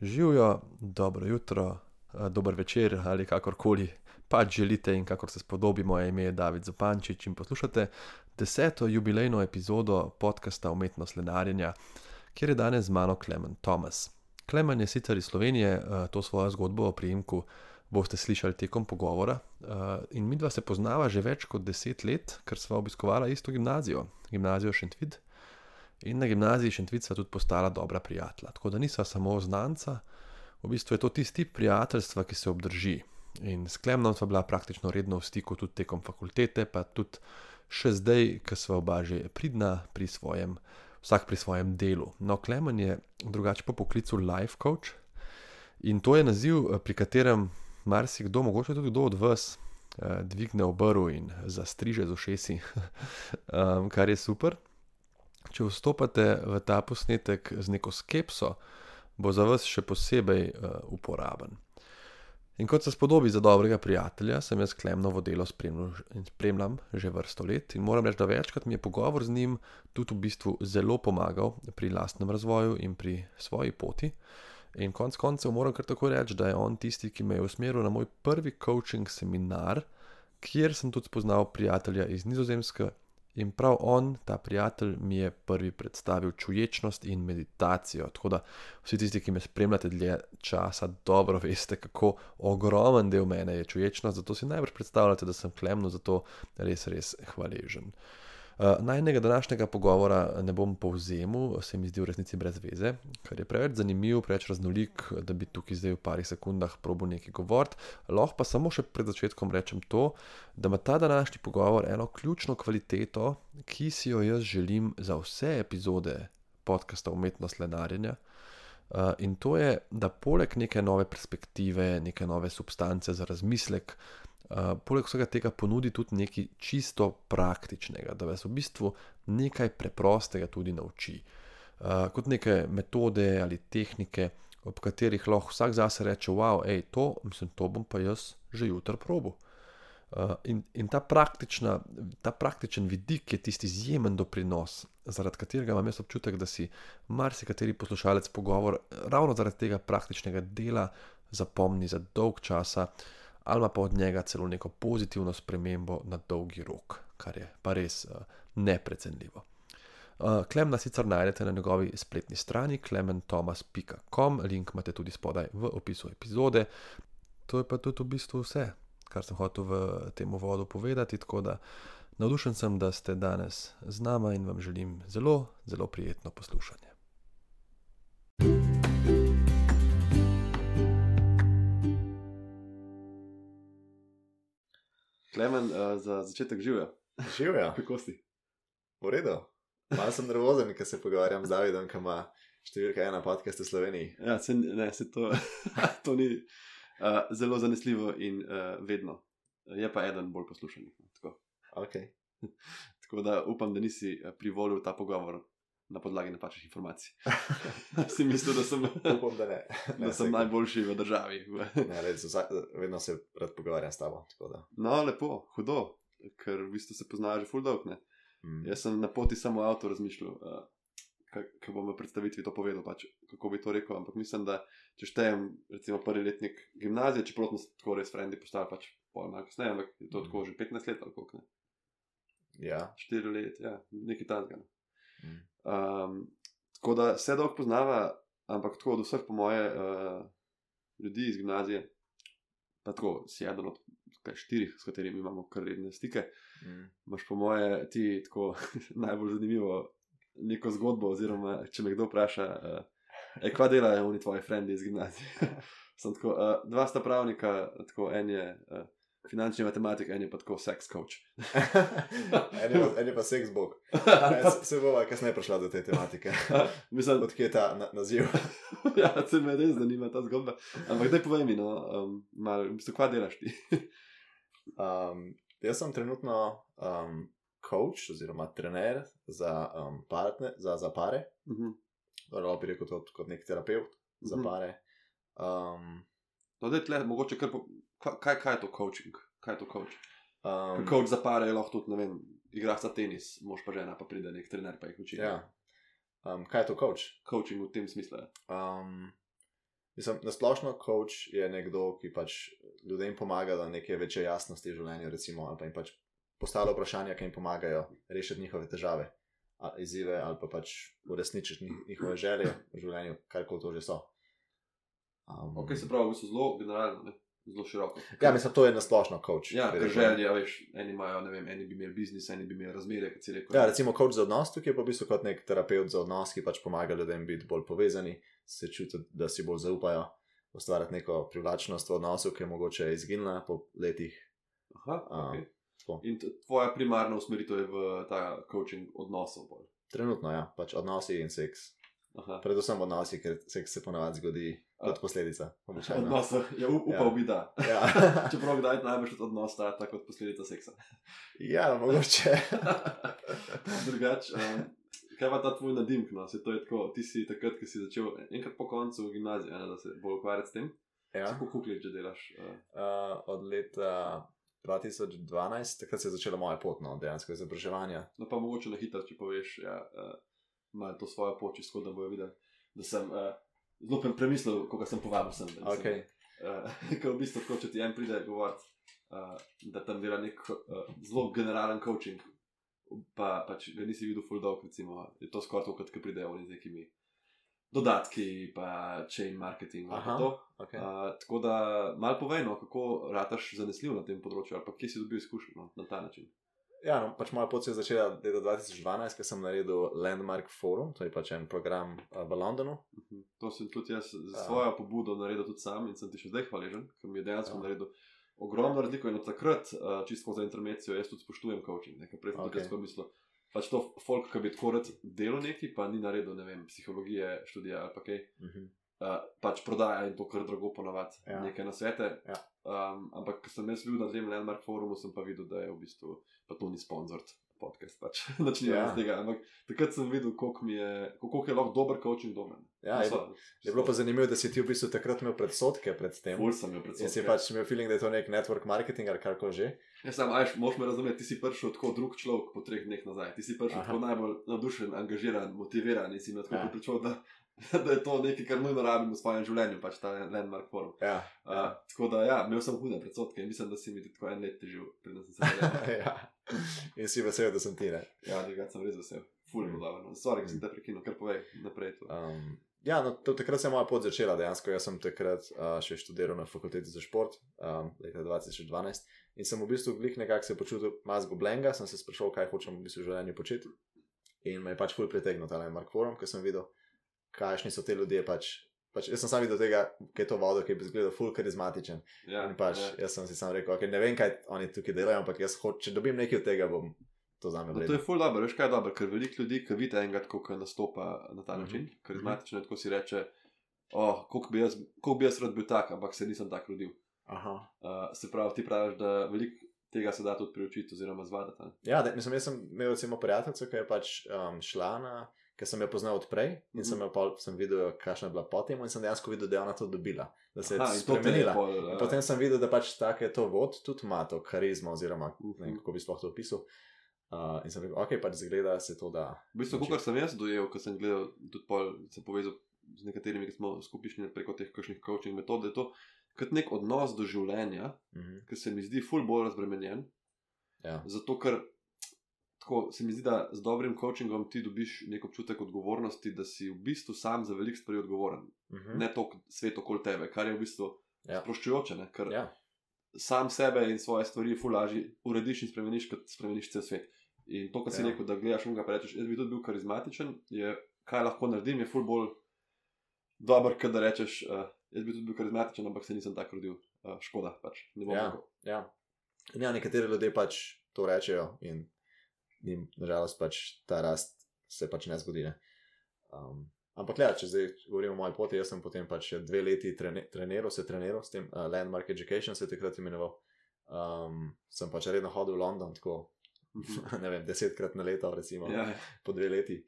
Živijo, dobro jutro, eh, dober večer ali kakorkoli pač želite in kakor se spodobi, moje ime je David Zupančič in poslušate deseto jubilejno epizodo podcasta Umetnost lenarjenja, kjer je danes z mano Klemen Thomas. Klemen je sicer iz Slovenije, eh, to svojo zgodbo o prijemku boste slišali tekom pogovora. Eh, in mi dva se poznava že več kot deset let, ker sva obiskovala isto gimnazijo, gimnazijo Šentvid. In na gimnaziji Šentvid sva tudi postala dobra prijatelja. Tako da nisva samo znanca, v bistvu je to tisti tip prijateljstva, ki se obdrži. In s Klemnom sva bila praktično redno v stiku tudi tekom fakultete, pa tudi še zdaj, ker sva oba že pridna pri svojem, vsak pri svojem delu. No, Klemen je drugače po poklicu life coach in to je naziv, pri katerem marsikdo, mogoče tudi kdo od vas, dvigne obrv in zastriže z ušesi, kar je super. Če vstopate v ta posnetek z neko skepso, bo za vas še posebej uporaben. In kot se spodobi za dobrega prijatelja, sem jaz Klemnovo delo spremljam že vrsto let in moram reči, da večkrat mi je pogovor z njim tudi v bistvu zelo pomagal pri lastnem razvoju in pri svoji poti. In konec koncev moram kar tako reči, da je on tisti, ki me je usmeril na moj prvi coaching seminar, kjer sem tudi spoznal prijatelja iz Nizozemske. In prav on, ta prijatelj, mi je prvi predstavil čuječnost in meditacijo. Tako da vsi tisti, ki me spremljate dlje časa, dobro veste, kako ogromen del mene je čuječnost, zato si najbrž predstavljate, da sem Klemnu za to res, res hvaležen. Najnega današnjega pogovora ne bom povzemal, se mi zdi v resnici brez veze, ker je preveč zanimiv, preveč raznolik, da bi tukaj zdaj v parih sekundah probo nekaj govoriti. Lahko pa samo še pred začetkom rečem to, da ima ta današnji pogovor eno ključno kvaliteto, ki si jo jaz želim za vse epizode podcasta Umetnost lenarjenja. In to je, da poleg neke nove perspektive, neke nove substance za razmislek, poleg vsega tega ponudi tudi nekaj čisto praktičnega, da vas v bistvu nekaj preprostega tudi nauči. Kot neke metode ali tehnike, ob katerih lahko vsak zase reče: Wow, hej, to, to bom pa jaz že jutri probil. In, in ta, praktična, ta praktičen vidik je tisti izjemen doprinos, zaradi katerega imam jaz občutek, da si marsikateri poslušalec pogovor ravno zaradi tega praktičnega dela zapomni za dolg časa ali pa od njega celo neko pozitivno spremembo na dolgi rok, kar je pa res neprecenljivo. Klemna sicer najdete na njegovi spletni strani klementhomas.com, link imate tudi spodaj v opisu epizode. To je pa tudi v bistvu vse, kar sem hotel v tem uvodu povedati, tako da navdušen sem, da ste danes z nama in vam želim zelo, zelo prijetno poslušanje. Klemen, uh, za začetek živijo. Živijo. Kako si? V redu. Malo sem nervozen, ker se pogovarjam z Davidom, ki ima številka ena podcast v Sloveniji. Ja, se, ne, se to, to ni uh, zelo zanesljivo in uh, vedno. Je pa eden bolj poslušan. Tako. Okay. tako da upam, da nisi privolil ta pogovor na podlagi napačnih informacij. si mislil, da sem, upam, da ne. ne da sem najboljši v državi. ne, red, vedno se rad pogovarjam s tabo. No, lepo, hudo, ker v bistvu se poznaš že full dog. Mm. Jaz sem na poti samo avto razmišljal, uh, kako bom v predstavitvi to povedal, pač, kako bi to rekel. Ampak mislim, da če štejem, recimo, prvi letnik gimnazije, če protno tako res frendi postali, pač pol malo kasneje, ampak je to tako že 15 let ali koliko. Ne? Ja. 4 let, ja, nekaj tazga. Mm. Um, tako da se dolgo poznava, ampak tako od vseh, po moje, uh, ljudi iz gimnazije, pa tako si eden od kaj, štirih, s katerimi imamo kar redne stike. Mm. Máš po moje ti tako najbolj zanimivo neko zgodbo, oziroma če me kdo vpraša, uh, kva delajo oni tvoji frendi iz gimnazije. Sem tako, uh, dva sta pravnika, tako en je. Uh, finančni matematik, en je pa tako seks coach. en, je pa, en je pa seks bog. Se bo, kasneje prišla do te tematike. Mislim, odkje je ta na, naziv. ja, se me res zanima ta zgodba. Ampak daj povej mi, no, um, malo, v bistvu, kva delaš ti? um, jaz sem trenutno um, coach oziroma trener za, um, partner, za, za pare. Uh -huh. Bi rekel to kot nek terapeut uh -huh. za Mhm. pare. Um, No, daj tle, mogoče kar po, kaj, kaj je to coaching? Kaj je to coach? um, Coach za pare je lahko tudi, ne vem, igraš za tenis, mož pa žena, pa pride nek trener, pa jih uči. ja. um, kaj je to coach? Coaching v tem smislu je. Um, Mislim, na splošno, coach je nekdo, ki pač ljudem pomaga, da nekaj večje jasnosti v življenju, recimo, ali pa jim pač postavlja vprašanja, ki jim pomagajo rešiti njihove težave, izzive, ali pa pač uresničiti njihove želje v življenju, kar koli to že so. Um, ok, se pravi, v bistvu zelo generalno. Ne? Zelo široko. Ja, mislim, to je na splošno coach. Ja, ker želje, veš, eni imajo, ne vem, eni bi imeli biznis, eni bi imeli razmere, kot si rekel. Ja, recimo coach za odnos, tukaj je pa v bistvu kot nek terapeut za odnos, ki pač pomaga ljudem biti bolj povezani, se čutiti, da si bolj zaupajo, ustvarjati neko privlačnost v odnosu, ki je mogoče izginila po letih. Aha, okay. um, In tvoja primarna usmeritev je v ta coaching odnosov? Bolj. Trenutno, ja, pač odnosi in seks. Aha. Predvsem odnosi, ker seks se ponavadi zgodi kot posledica. Odnos, ja, up, upal ja. bi da. Ja. Čeprav kdaj tudi odnos tako kot posledica seksa. Ja, mogoče. Drugač, um, kaj pa ta tvoj nadimk? No? Se to je tako, ti si takrat, ki si začel enkrat po koncu gimnazije, ne, da se bolj ukvarjati s tem. Ja. Kako kukli že delaš? Uh? Uh, od leta 2012, takrat se je začela moja pot, no, dejansko izobraževanje. No, pa mogoče na hitro, če poveš, ja, uh, malo to svojo pot, če skoda bojo videli, da sem. Uh, zelo pre, premislil, kako sem povabil sem. Okay. Uh, Ker v bistvu, tako, če ti en pride govoriti, uh, da tam dela nek uh, zelo generalen coaching, pa pač ga nisi videl full dog, recimo, je to skoraj to, kot pridejo oni z nekimi dodatki, pa chain marketing. Aha, okay. uh, tako da mal povejno, kako rataš zanesljiv na tem področju, ali pa kje si dobil izkušnjo no, na ta način. Ja, no, pač moja pot se je začela leta 2012, ko sem naredil Landmark Forum, to je pač en program uh, v Londonu. Uh mhm. -huh. To sem tudi jaz za svojo uh, pobudo naredil tudi sam in sem ti še zdaj hvaležen, ker mi je dejansko uh. naredil ogromno razliko. In od takrat, uh, čisto za intermecijo, jaz tudi spoštujem coaching. Nekaj prej sem okay. tudi mislil, pač to folk, ki bi tako rad delal neki, pa ni naredil, ne vem, psihologije, študija ali pa kaj. Uh -huh. uh, pač prodaja in to kar drago ponovadi, ja. nekaj na svete. Ja. Um, ampak, ko sem jaz bil na tem Landmark forumu, sem pa videl, da je v bistvu pa to ni sponzor podcast, pač način ja. tega. Ampak takrat sem videl, koliko, je, koliko je lahko dober coaching domen. Ja, je, je bilo pa zanimivo, da si ti v bistvu takrat imel predsotke pred tem. Ful sem imel predsotke. In si pač imel feeling, da je to nek network marketing ali karkoli že. Ja, sam, ajš, moš me razumeti, ti si prišel tako drug človek po treh dneh nazaj. Ti si prišel tako najbolj navdušen, angažiran, motiviran in si imel tako ja. pripričal, da da je to nekaj, kar nujno rabimo v svojem življenju, pač ta landmark forum. Ja, ja. Uh, tako da, ja, imel sem hude predsotke in mislim, da si mi tako en let težil, preden sem se zavedal. ja. In si vesel, da sem ti ne. Ja, da sem res vesel. Fulj mu dal, no, sorry, ker sem te prekinil, kar povej naprej. Um, ja, no, to, takrat se je moja pot začela dejansko. Jaz sem takrat uh, še študiral na fakulteti za šport, um, leta 2012. In sem v bistvu glih nekako se počutil mazgo blenga, sem se sprašal, kaj hočem v bistvu v življenju početi. In me je pač fulj pritegnil ta landmark forum, ker sem videl kakšni so ti ljudje. Pač, pač jaz sem sam videl tega, ki je to vodo, ki je izgledal ful karizmatičen. Ja, in pač ja. jaz sem si sam rekel, okay, ne vem, kaj oni tukaj delajo, ampak jaz hočem, če dobim nekaj od tega, bom. To, no, to je ful dobro, veš kaj je dobro, ker veliko ljudi, ki vidi enega, kako nastopa na ta način, mm -hmm. karizmatično, tako si reče, oh, koliko bi, bi jaz rad bil tak, ampak se nisem tako rodil. Uh, se pravi, ti praviš, da veliko tega se da tudi priučiti oziroma zvadati. Ja, da, mislim, jaz sem imel recimo prijateljico, ki je pač um, šla na ker sem jo poznal odprej in mm -hmm. sem, pol, sem videl, kakšna je bila potem, in sem dejansko videl, da je ona to dobila, da se je Aha, spremenila. Pol, ja. Potem sem videl, da pač tako je to vod, tudi ima to karizmo, oziroma mm -hmm. ne kako bi sploh to opisal. Uh, in sem rekel, ok, pač zgleda se to, da. V bistvu, kar sem jaz dojel, ko sem gledal, tudi pol, se povezal z nekaterimi, ki smo skupaj preko teh kakšnih coaching metod, da je to kot nek odnos do življenja, mm -hmm. ki se mi zdi ful bolj razbremenjen. Ja. Zato, ker tako se mi zdi, da z dobrim coachingom ti dobiš nek občutek odgovornosti, da si v bistvu sam za veliko stvari odgovoren. Mhm. -huh. Ne to svet okoli tebe, kar je v bistvu ja. sproščujoče. Ne? Ker ja. sam sebe in svoje stvari fulaži urediš in spremeniš, kot spremeniš cel svet. In to, kar si ja. rekel, da gledaš unga, pa rečeš, jaz bi tudi bil karizmatičen, je kaj lahko naredim, je ful bolj dober, kot da rečeš, uh, jaz bi tudi bil karizmatičen, ampak se nisem tako rodil. Uh, škoda pač. Ne ja, ja. ja, nekateri ljudje pač to rečejo in njim, nažalost, pač ta rast se pač ne zgodi. Ne? Um, ampak, ja, če zdaj govorimo o moji poti, jaz sem potem pač dve leti trene, treniral, se treniral s tem uh, Landmark Education, se je takrat imenoval. Um, sem pač redno hodil v London, tako. ne vem, desetkrat na leto, recimo, ja. po dve leti.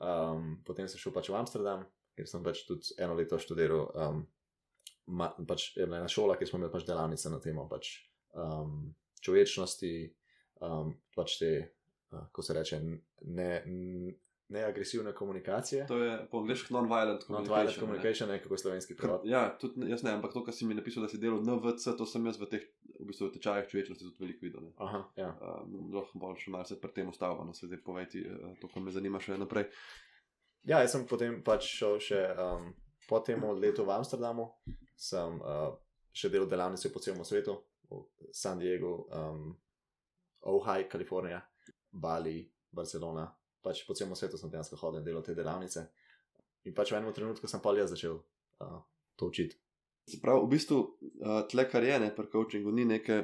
Um, potem sem šel pač v Amsterdam, ker sem pač tudi eno leto študiral. Um, ma, pač je bila ena šola, ki smo imeli pač delavnice na temo pač, um, človečnosti, um, pač te ko se reče, ne, neagresivne komunikacije. To je po angliški non-violent Non-violent communication. communication, ne kako slovenski prevod. Ja, tudi ne- jaz ne, ampak to, kar si mi napisal, da si delal NVC, to sem jaz v teh v bistvu, v tečajih človečnosti tudi veliko videl. Aha, ja. Um, lahko bolj še malce pri tem ustavljam, no, se zdaj povejti, uh, to, kar me zanima še naprej. ja, jaz sem potem pač šel še um, po tem letu v Amsterdamu, sem uh, še delal delavnice po celem svetu, v San Diegu, um, Ojai, Kalifornija, Bali, Barcelona. Pač po celem svetu sem dejansko hodil in delal te delavnice. In pač v enem trenutku sem pa jaz začel uh, to učiti. Pravi, v bistvu uh, tle, kar je ne, pri coachingu, ni neke,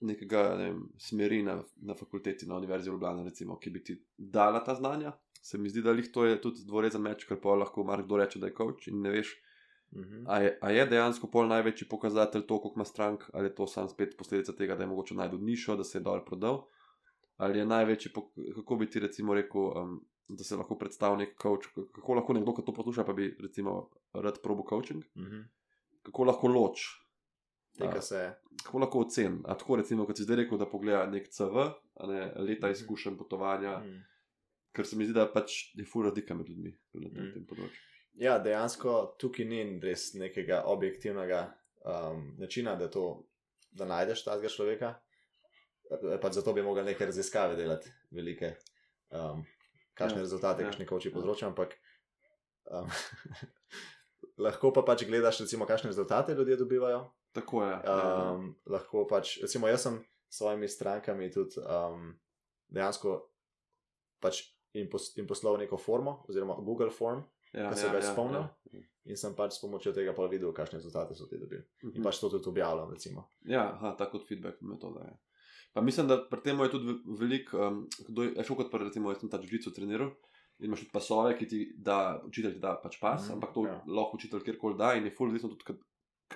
nekega ne vem, smeri na, na fakulteti, na Univerzi v Ljubljani, recimo, ki bi ti dala ta znanja. Se mi zdi, da lih to je tudi dvorezen meč, ker pa lahko marsikdo reče, da je coach in ne veš, Mhm. A je, a je dejansko pol največji pokazatelj to, koliko ima strank, ali je to sam spet posledica tega, da je mogoče najdel nišo, da se je dobro prodal, ali je največji, kako bi ti recimo rekel, um, da se lahko predstavlja nek coach, kako lahko nekdo, ki to posluša, pa bi recimo rad probo coaching, Mhm. Kako lahko loč, Teka A. se. kako lahko ocen. A tako recimo, kot si zdaj rekel, da pogleda nek CV, ne leta Mhm. izkušenj potovanja, Mhm. ker se mi zdi, da pač je fur razlika med ljudmi na tem, Mhm. tem področju. Ja, dejansko tukaj ni res nekega objektivnega um, načina, da, to, da najdeš tega človeka. E, Pač zato bi mogli neke raziskave delati, velike, um, kakšne Ja, rezultate, ja, ja, kakšne koči ja. področja, ampak um, lahko pa pač gledaš, recimo, kakšne rezultate ljudje dobivajo. Tako je. ja. Um, lahko pač, recimo, jaz sem s svojimi strankami tudi um, dejansko pač jim, pos, jim poslal neko formo, oziroma Google Form, ja, da se ga spomnil. in sem pač s pomočjo tega pa videl, kakšne rezultate so ti dobili. Mhm. In pač to tudi objavljam, recimo. Ja, aha, tako kot feedback metoda je. Pa mislim, da pri tem je tudi ve- veliko, um, kdo je šel kot pa recimo, jaz sem ta žico treniral. Imaš tudi pasove, ki ti da, učitelj ti da pač pas, mm, ampak to ja. lahko učitelj kjerkoli da in je full odvisno tudi, kat-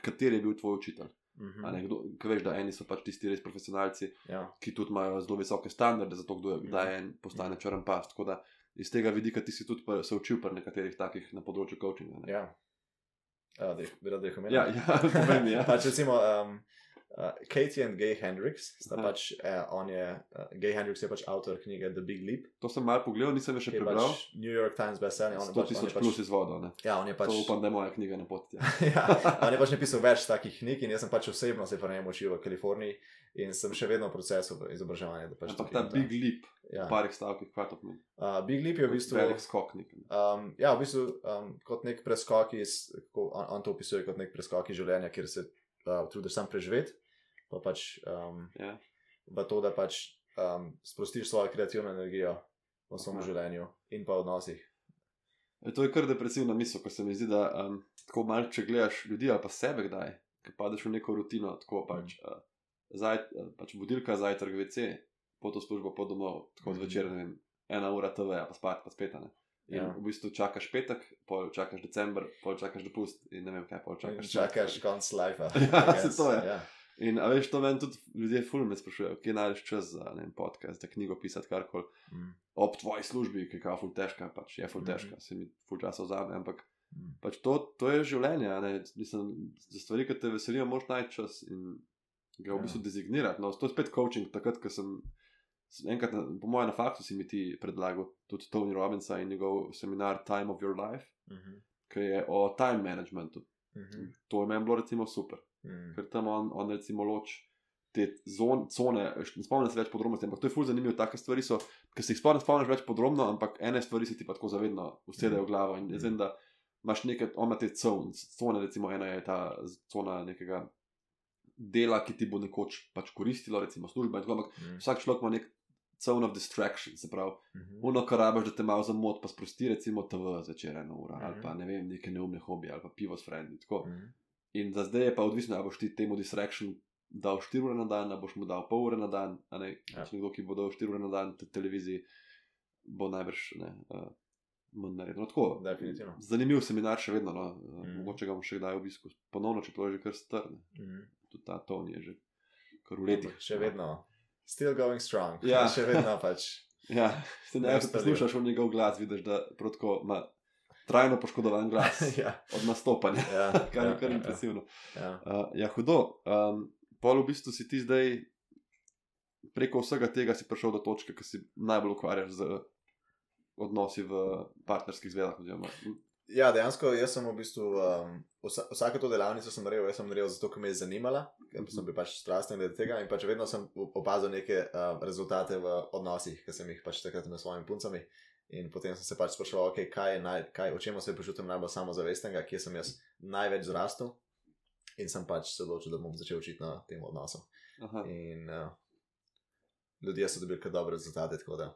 kateri je bil tvoj učitelj. Ne, Kdo, ker veš, da eni so pač tisti res profesionalci, Ja, ki tudi imajo zelo visoke standarde, zato kdo je, Mhm. kdaj en postane črn pas. Tako da iz tega vidika ti si tudi pa se učil pri nekaterih takih na področju coachinga. ja. Ja, da jih- da omenim. Ja, ja, povem mi, ja. pač recimo um, uh, Katie in Gay Hendrix, sta Aha. pač, eh, on je, uh, Gay Hendrix je pač avtor knjige The Big Leap, To sem malo pogledal, nisem še je prebral. pač New York Times bestseller. On, je 100 pač, tisoč pač, plus izvodov. ne. ja, on je pač, To upam, da je moja knjiga na poti. Ja. ja, on je pač napisal več takih knjig in jaz sem pač osebno se pa ne učil v Kaliforniji in sem še vedno v procesu izobraževanja. Pač Ampak ta big leap, ja. parih stavkih, kaj to pomeni? uh, Big Leap je v bistvu. velik skok. Nek. Um, ja, v bistvu um, kot nek preskok iz, on, on to opisuje kot nek preskok iz življenja, kjer se uh, trudiš sam preživeti, pa pač um, Ja. v to, da pač um, sprostiš svojo kreativno energijo v svojem Aha. življenju in pa v odnosih. E, to je kar depresivna misel, ker se mi zdi, da um, tako malo, če gledaš ljudi ali pa sebe, kdaj, ki padeš v neko rutino, tako pač, uh, zaj, uh, pač budilka, zajtrk, VC, po to službo, po domov, tako Mhm. zvečer, ne vem, ena ura TV, pa spat, pa spet. a Ne? In Ja. v bistvu čakaš petek, pol čakaš december, pol čakaš dopust in ne vem kaj, pol čakaš. čakaš konc life. Ja, se to je. Ja. In a veš, to meni tudi ljudje fulno me sprašujejo, kje najdeš čas za ne podcast, za knjigo pisati, karkoli. Mm. Ob tvoji službi, ki je ful težka, pač je ful Mhm. težka, se mi ful časa vzame, ampak Mm. pač to, to je življenje. a ne. Mislim, za stvari, ki te veselijo, moraš najti čas in ga v Ja. bistvu designirati. No, to je spet coaching, takrat, ko sem. Enkrat, na, po mojem, na faktu si mi ti predlagal tudi Tony Robbinsa in njegov seminar Time of Your Life, Mhm. ki je o time managementu. Mhm. To je meni bilo recimo super, Mm. ker tam on, on recimo loč te zon, cone, ne spomnim se več podrobnosti, ampak to je ful zanimivo. Take stvari so, ki se jih sploh ne spomniš več podrobno, ampak ene stvari se ti pa tako zavedno usedejo v glavo. In jaz vem, da imaš nekaj, on ima te cone, cone, recimo ena je ta cona nekega dela, ki ti bo nekoč pač koristilo, recimo služba in tako, ampak Mm. vsak človek ima nek cone of distraction, se pravi, Mhm. Uno, kar rabiš, da te malo zamot, pa sprosti, recimo TV zvečer eno uro, ali Mhm. pa ne vem, neke neumne hobije, ali pa pivo s frendi. tako. Mhm. In za zdaj je pa odvisno, ali boš ti temu distraction dal 4 ure na dan, ali boš mu dal pol ure na dan. Ne, Ja. Nekdo, ki bo dal 4 ure na dan te televiziji, bo najbrž ne. Uh, Manj naredno. No, tako, Definitivno. Zanimiv seminar še vedno, no. Mm. mogoče ga bom še kdaj obiskal. Ponovno, če to je že kar strne. Mhm. Tudi ta ton je že kar v letih. Še vedno. Still going strong. Ja. Še vedno pač. Ja, se ne, Neustaljivo. poslušaš v njegov glas, vidiš, da prav tako ima trajno poškodovan glas ja. od nastopanja. Ja. Kar je ja, kar ja, impresivno. Ja. Uh, ja, hudo. Um, pol v bistvu si ti zdaj preko vsega tega si prišel do točke, ki si najbolj ukvarjaš z odnosi v partnerskih zvedah. Oziroma, Ja, dejansko jaz sem v bistvu um, vsa, vsako to delavnico sem naredil, jaz sem naredil zato, ker me je zanimala, ker sem bil pač strasten glede tega in pač vedno sem opazil neke uh, rezultate v odnosih, ki sem jih pač takrat imel s svojimi puncami. In potem sem se pač spraševal, okay, kaj naj, kaj, o čem se počutim najbolj samozavestnega, kje sem jaz največ zrastel. In sem pač se odločil, da bom začel učiti na tem odnosu. aha. In uh, ljudje so dobili kar dobre rezultate, da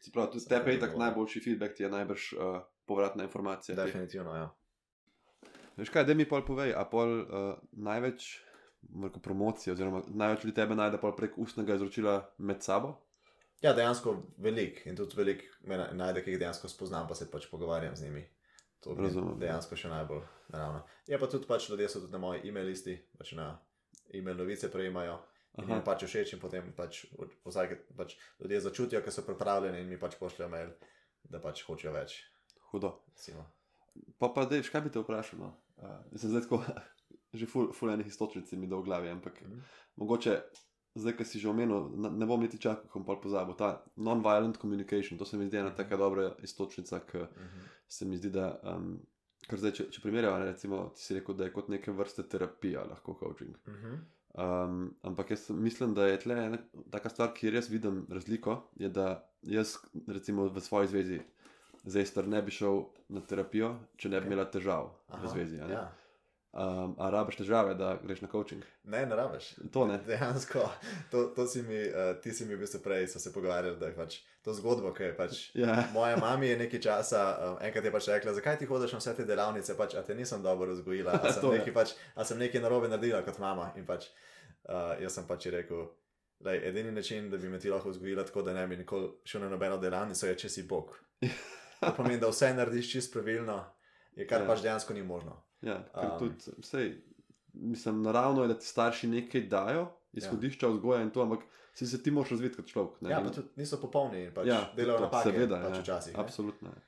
Se pravi, tudi tebe je tako najboljši feedback, ti je najbrž uh, povratna informacija. definitivno, ja. Veš kaj, da mi pol povej, a pol uh, največ rekel, promocije, oziroma največ ljudi tebe najde prek ustnega izročila med sabo. Ja, dejansko velik in tudi velik me najde, ki jih dejansko spoznam, pa se pač pogovarjam z njimi. To je dejansko še najbolj naravno. Je pa tudi pač ljudje so tudi na moji e-mail listi, pač na e-mail novice prejemajo. In jim pač všeč, in potem pač, vsake, pač ljudje začutijo, ker so pripravljeni in mi pač pošljajo mail, da pač hočejo več. Hudo. Recimo. Pa pa, dej, kaj bi te vprašal? No? Uh, sem zdaj tako, že ful, ful enih istočnic mi do v glavi, ampak Mhm. mogoče, zdaj, ki si že omenil, ne, bom niti čakal, ko bom pol pozabil. Ta non-violent communication, to se mi zdi ena taka dobra istočnica, ki Mhm. se mi zdi, da. Um, Ker zdaj, če, če primerjava, ne, recimo, ti si rekel, da je kot neke vrste terapija, lahko coaching. Mhm. Um, ampak jaz mislim, da je tle ena taka stvar, kjer jaz vidim razliko, je, da jaz, recimo, v svoji zvezi, zdaj star ne bi šel na terapijo, če ne bi Ok. imela težav Aha, v zvezi. Ja. Um, a rabiš težave, da greš na coaching? Ne, ne rabiš. To ne. Dejansko, to, to si mi, uh, ti si mi v bistvu prej so se pogovarjali, da je pač to zgodbo, ki je pač. Ja, Moja mama je nekaj časa, um, enkrat je pač rekla, zakaj ti hodiš na vse te delavnice, pač, a te nisem dobro vzgojila, a sem, nekaj, pač, a sem nekaj narobe naredila kot mama. In pač, uh, jaz sem pač rekel, da je edini način, da bi me ti lahko vzgojila tako, da ne bi nikoli šel na nobeno delavnico, je, če si Bog. To pomeni, da vse narediš čist pravilno, je kar Ja. pač dejansko ni možno. Ja ker Um. tudi, vsej, mislim, naravno je, da ti starši nekaj dajo, izhodišča vzgoja in to, ampak si se ti moraš razviti kot človek. ne, Ja, pa tudi niso popolni in pač Ja, ja, delajo napake, seveda, pač ja, včasih. ne. Absolutno. ja.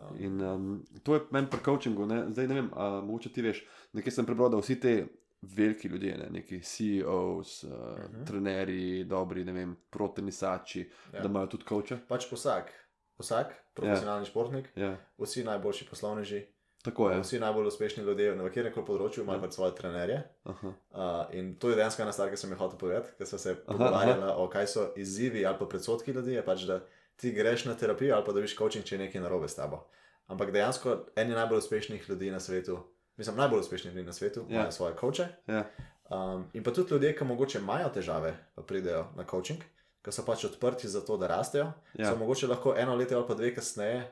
Um, In um, to je meni pri coachingu, ne? zdaj ne vem, a, mogoče ti veš, nekaj sem prebral, da vsi ti veliki ljudje, ne? neki CEOs, uh, uh Mhm. -huh. trenerji, dobri, ne vem, protenisači, ja. Ja. da imajo tudi coache. Pač vsak, vsak profesionalni ja. športnik, Ja. vsi najboljši poslovneži, Tako je. vsi najbolj uspešni ljudje na katerem koli področju imajo Ja. pač svoje trenerje. Aha. Uh, in to je dejansko ena stvar, ki sem jo hotel povedati, ker smo se Aha, pogovarjali o kaj so izzivi ali pa predsotki ljudi. Je pač, da ti greš na terapijo ali pa da viš coaching, če je nekaj narobe s tabo. Ampak dejansko eni najbolj uspešnih ljudi na svetu, mislim, najbolj uspešnih ljudi na svetu, Ja. ja. imajo svoje coache. Ja. Um, in pa tudi ljudje, ki mogoče imajo težave, pa pridejo na coaching, ki so pač odprti za to, da rastejo. Ja. So mogoče lahko eno leto ali pa dve kasneje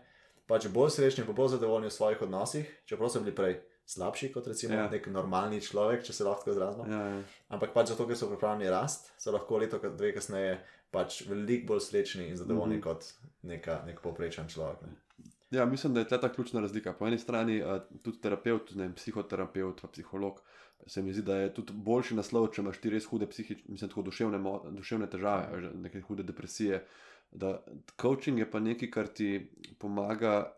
pač bolj srečni pa bolj zadovoljni v svojih odnosih, čeprav so bili prej slabši kot recimo Ja. nek normalni človek, če se lahko izrazimo. Ja, ja. Ampak pač zato, ker so pripravljeni rast, so lahko leto, dve kasneje pač veliko bolj srečni in zadovoljni mm -hmm. kot neka, nek povprečen človek. Ne. ja, mislim, da je ta ključna razlika. Po eni strani uh, tudi terapeut, ne vem, psihoterapeut, pa psiholog. Se mi zdi, da je tudi boljši naslov, če imaš ti res hude psihične, mislim, tako duševne, duševne težave, neke hude depresije. Da, coaching je pa nekaj, kar ti pomaga.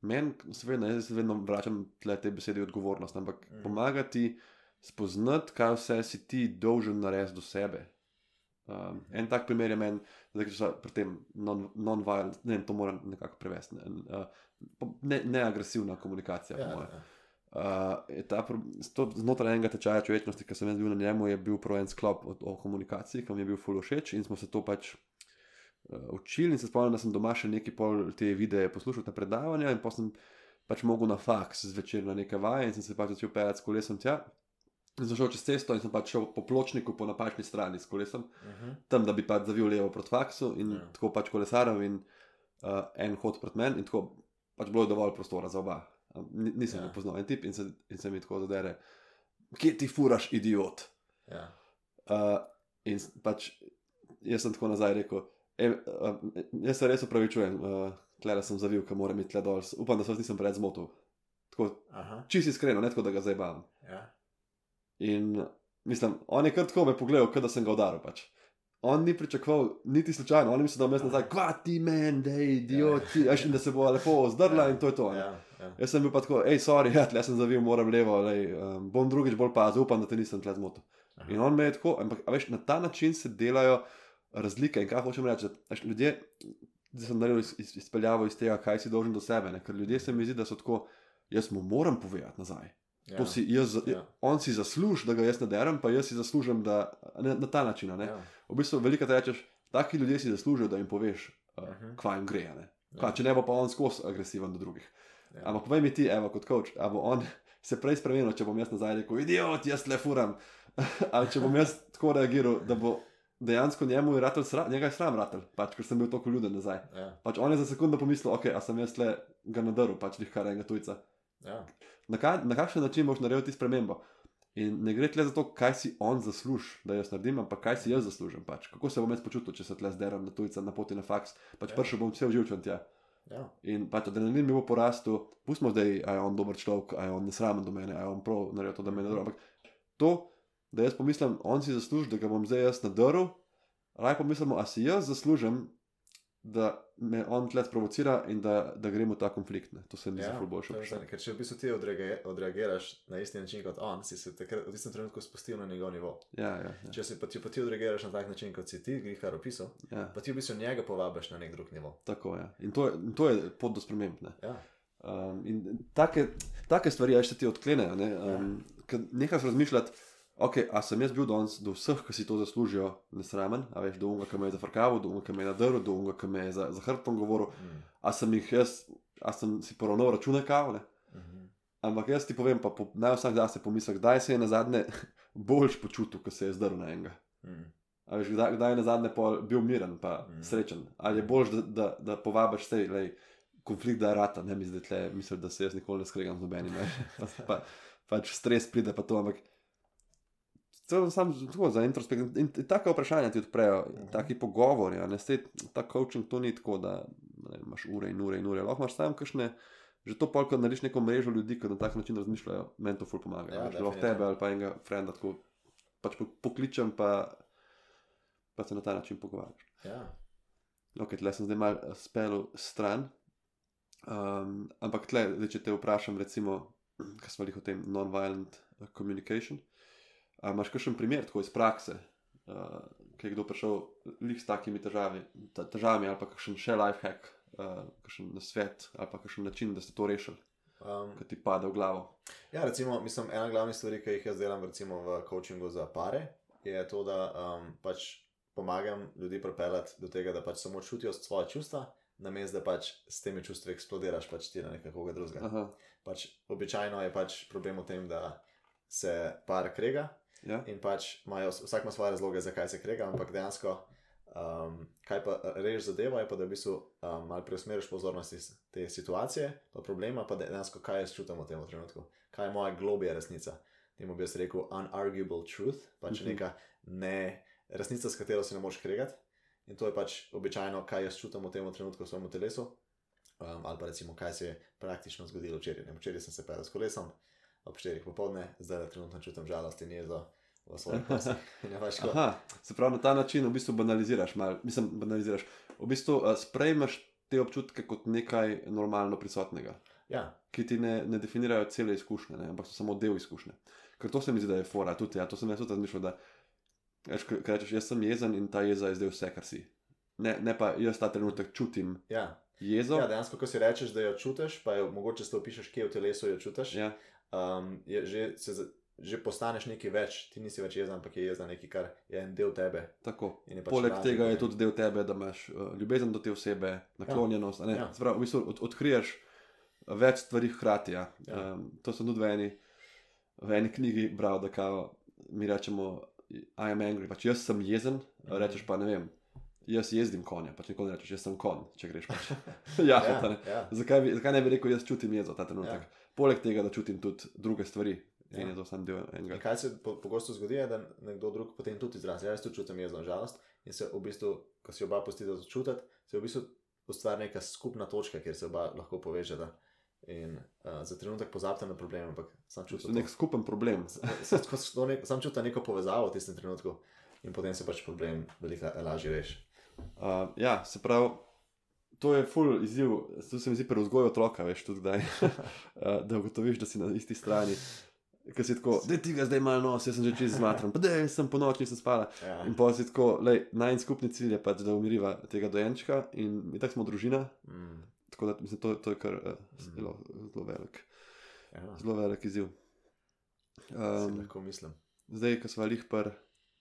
Meni, seveda, jaz se vedno vračam te besede odgovornost, ampak mm. Mhm. pomaga ti spoznati, kaj vse si ti dolžen narediti do sebe. Um, en tak primer je meni, zdaj, ker so pri tem non- non-violent, ne vem, to moram nekako prevesti. Ne, uh, ne, neagresivna komunikacija, po Ja, ja. Uh, je ta to znotraj enega tečaja človečnosti, ki sem jaz bil na njemu, je bil prav en sklop o, o komunikaciji, ki mi je bil full všeč in smo se to pač uh, učili. In se spomnim, da sem doma še nekaj pol te videe poslušal, ta predavanja, in pa sem pač mogel na faks zvečer na neke vaje in sem se pač začel peljati s kolesom tja. In sem šel čez cesto in sem pač šel po pločniku po napačni strani s kolesom, Mhm. tam da bi pač zavil levo proti faksu in Ja. ja. tako pač kolesaril in uh, en hod proti meni in tako pač bilo je dovolj prostora za oba. Ni- Nisem Ja. ja. poznal en tip in se, in se mi tako zadere, kje ti furaš, idiot. Ja. Uh, in pač jaz sem tako nazaj rekel, e, jaz se res upravičujem, uh, tle da sem zavil, ker moram iti tle dol, upam, da se nisem preveč zmotil. Tako čisto iskreno, ne tako da ga zdaj bavam. Ja. In mislim, on je kar tako me pogledal, kot da sem ga udaril. Pač. On ni pričakoval, niti slučajno, on je mislil, da jaz nazaj, kva ti meni, da je idiot, ti, veš, in da se bo lepo zdrla in to je to. ne. Ja. Ja. Jaz sem bil pa tako, hej, sorry, ja, tle sem zavil, moram levo, lej, um, bom drugič bolj pazil, upam, da te nisem tle zmotil. Aha. In on me je tako, ampak veš, na ta način se delajo razlike in kaj hočem reči. da, ljudje, da sem naredil iz, iz, izpeljavo iz tega, kaj si dolžen do sebe. Ne? Ker ljudje se mi zdi, da so tako, jaz mu moram povedati nazaj. Ja. Si, jaz, Ja. On si zasluži, da ga jaz naderem, pa jaz si zaslužim, da ne, na ta način. Ne? Ja. V bistvu veliko te rečeš, taki ljudje si zaslužijo, da jim poveš, uh, Mhm. kva jim gre. Ne? Ja. Kva, če ne bo pa on skozi agresiven do drugih. Ja. Ampak povej mi ti, evo, kot coach, ali bo on se prej spremenil, če bom jaz nazaj rekel, idiot, jaz le furam. ali če bom jaz tako reagiral, da bo dejansko njemu je ratelj sram, njega je sram ratelj, pač, ker sem bil tako ljuden nazaj. Ja. Pač on je za sekundo pomislil, ok, a sem jaz le ga nadaril, pač jih kar enega tujca. Ja. Na, kaj, na kakšen način boš naredil ti spremembo? In ne gre tle za to, kaj si on zasluži, da jaz naredim, ampak kaj si jaz zaslužim. Pač. Kako se bom jaz počutil, če se tle zderam na tujca na poti na faks, pač Ja. prišel bom vse živčen tja. Ja. In pač adrenalin mi bo porastel, pustimo zdaj, a je on dober človek, a je on nesramen do mene, a je on prav naredil to, da me ne dobro. Ampak to, da jaz pomislim, on si zasluži, da ga bom zdaj jaz nadaril, raj pomislimo, a si jaz zaslužim, da me on tle sprovocira in da, da gremo v ta konflikt. Ne. To se mi zdi Ja, ful boljše. Ker če v bistvu ti odreage, odreagiraš na isti način kot on, si se takrat v tistem trenutku spustil na njegov nivo. Ja, ja, ja, Če, si pa, če pa ti odreagiraš na tak način, kot si ti, glih kar opisal, ja. pa ti v bistvu njega povabiš na nek drug nivo. Tako je. In to je, in to je pot do sprememb. ne. Ja. Um, in take, take stvari, a še ti odklenejo. Ne? Um, ja. Nekaj razmišljati, okay, a sem jaz bil danes do vseh, ki si to zaslužijo, nesramen, a veš, do unga, ki me je zafrkaval, do unga, ki me je nadrl, do unga, ki me je za, za hrbtom govoril, Mm. a sem jih jaz, a sem si poravnal račune kavne. Mhm. Ampak jaz ti povem, pa po, naj vsak zase pomisli, kdaj se je na zadnje boljš počutil, ko se je zdrl na enega. Mm. A veš, kdaj, kdaj je na zadnje bil miren, pa Mm. mm. srečen. Ali je bolj, da, da, da povabiš vse, lej, konflikt, da rata, ne mi zdaj tle, mislim, da se jaz nikoli ne skregam z nobenim. ne. pa, pač stres pride, pa to, ampak. To sam tako za introspekcijo. In, taka vprašanja ti odprejo, Mhm. taki pogovori. a Ne, Sej, ta coaching to ni tako, da ne, imaš ure in ure in ure. Lahko imaš tam kakšne, že to pol, ko narediš neko mrežo ljudi, ki na tak način razmišljajo, meni to ful pomaga. Ja, Ja, lahko tebe ali pa enega frenda tako pač po- pokličem, pa, pa se na ta način pogovarjaš. Ja. Ok, tle sem zdaj mal spel stran. Um, ampak tle, zdaj, če te vprašam, recimo, kaj smo jih o tem non-violent uh, communication. A imaš kakšen primer tako iz prakse, uh, ki je kdo prišel lih s takimi težavi, ta, težavami, ali pa kakšen še life hack, uh, kakšen nasvet, ali pa kakšen način, da ste to rešili, Um, ki ti pade v glavo. Ja, recimo, mislim, ena glavnih stvari, ki jih jaz delam recimo, v coachingu za pare, je to, da um, pač pomagam ljudi pripeljati do tega, da pač samo čutijo svoje čustva, namesto da pač s temi čustvi eksplodiraš pač ti na nekoga drugega. Aha, Pač, običajno je pač problem v tem, da se par krega ja, in pač imajo, vsak ima svoje razloge, zakaj se krega, ampak dejansko, um, kaj pa reč zadeva, je pa, da v bistvu um, malo preusmeriš pozornost iz te situacije, pa problema, pa dejansko, kaj jaz čutim v tem trenutku, kaj je moja globija resnica. Temu bi jaz rekel unarguable truth, pač Mhm. neka ne, resnica, s katero se ne moreš kregati. In to je pač običajno, kaj jaz čutim v tem trenutku v svojem telesu. Um, ali pa recimo, kaj se je praktično zgodilo včeraj. Ne, Včeraj sem se pel s kolesom, ob 4 popovdne, zdaj trenutno čutim žalost in jezo v svojih je pač se pravi, na ta način v bistvu banaliziraš, mal, mislim, banaliziraš. V bistvu uh, sprejmeš te občutke kot nekaj normalno prisotnega. Ja, ki ti ne, ne definirajo cele izkušnje, ne, ampak so samo del izkušnje. Ker to se mi zdi, da je fora, tudi ja, to sem jaz tudi razmišljal, da veš, ko rečeš, jaz sem jezen in ta jeza je zdaj vse, kar si. Ne, ne pa jaz ta trenutek čutim ja. jezo. ja, dejansko, ko si rečeš, da jo čutiš, pa jo mogoče to pišeš, kje v telesu jo čutiš. ja, Um, je že, se, že postaneš nekaj več, ti nisi več jezen, ampak je jezen nekaj, kar je en del tebe. tako. pač Poleg lažje tega je tudi del tebe, da imaš uh, ljubezen do te osebe, naklonjenost. Ja, ja. Se pravi, v bistvu od, odkriješ več stvari hkrati. Ja. Ja. Um, to sem tudi v eni, v eni knjigi bral, da kao, mi rečemo, I am angry, pač jaz sem jezen, Mhm. rečeš pa ne vem. Jaz jezdim konja, pač nikoli ne rečeš, jaz sem konj, če greš pač. ja, ja, ja. Zakaj, bi, zakaj ne bi rekel, jaz čutim jezo ta trenutek? Ja. Poleg tega, da čutim tudi druge stvari. Ja. In je to sam del In enega. kaj se po, pogosto zgodi, je, da nekdo drug potem tudi izrazi. Ja, jaz tudi čutim jezo in žalost. In se v bistvu, ko si oba pustita to čutiti, se v bistvu ustvari neka skupna točka, kjer se oba lahko povežeta. In uh, za trenutek pozabite na problem, ampak sam čutim. nek skupen problem. Nek, sam čutim neko povezavo v tistem trenutku in potem se pač problem veliko lažje reši. Uh, ja, se pravi, to je full izziv, to se mi zdi pri vzgoju otroka, veš, tudi kdaj, uh, da ugotoviš, da si na isti strani. Ker si tako, da ti ga zdaj malo nos, jaz sem že čez zmatran, pa da sem po noči nisem spala. Ja. In pa si tako, lej, naj skupni cilj je pač, da umiriva tega dojenčka in mi tako smo družina, Mm, tako da mislim, to, to je kar uh, zelo, zelo velik, ja. zelo velik izziv. Si Um, lahko mislim. zdaj, ko smo lih par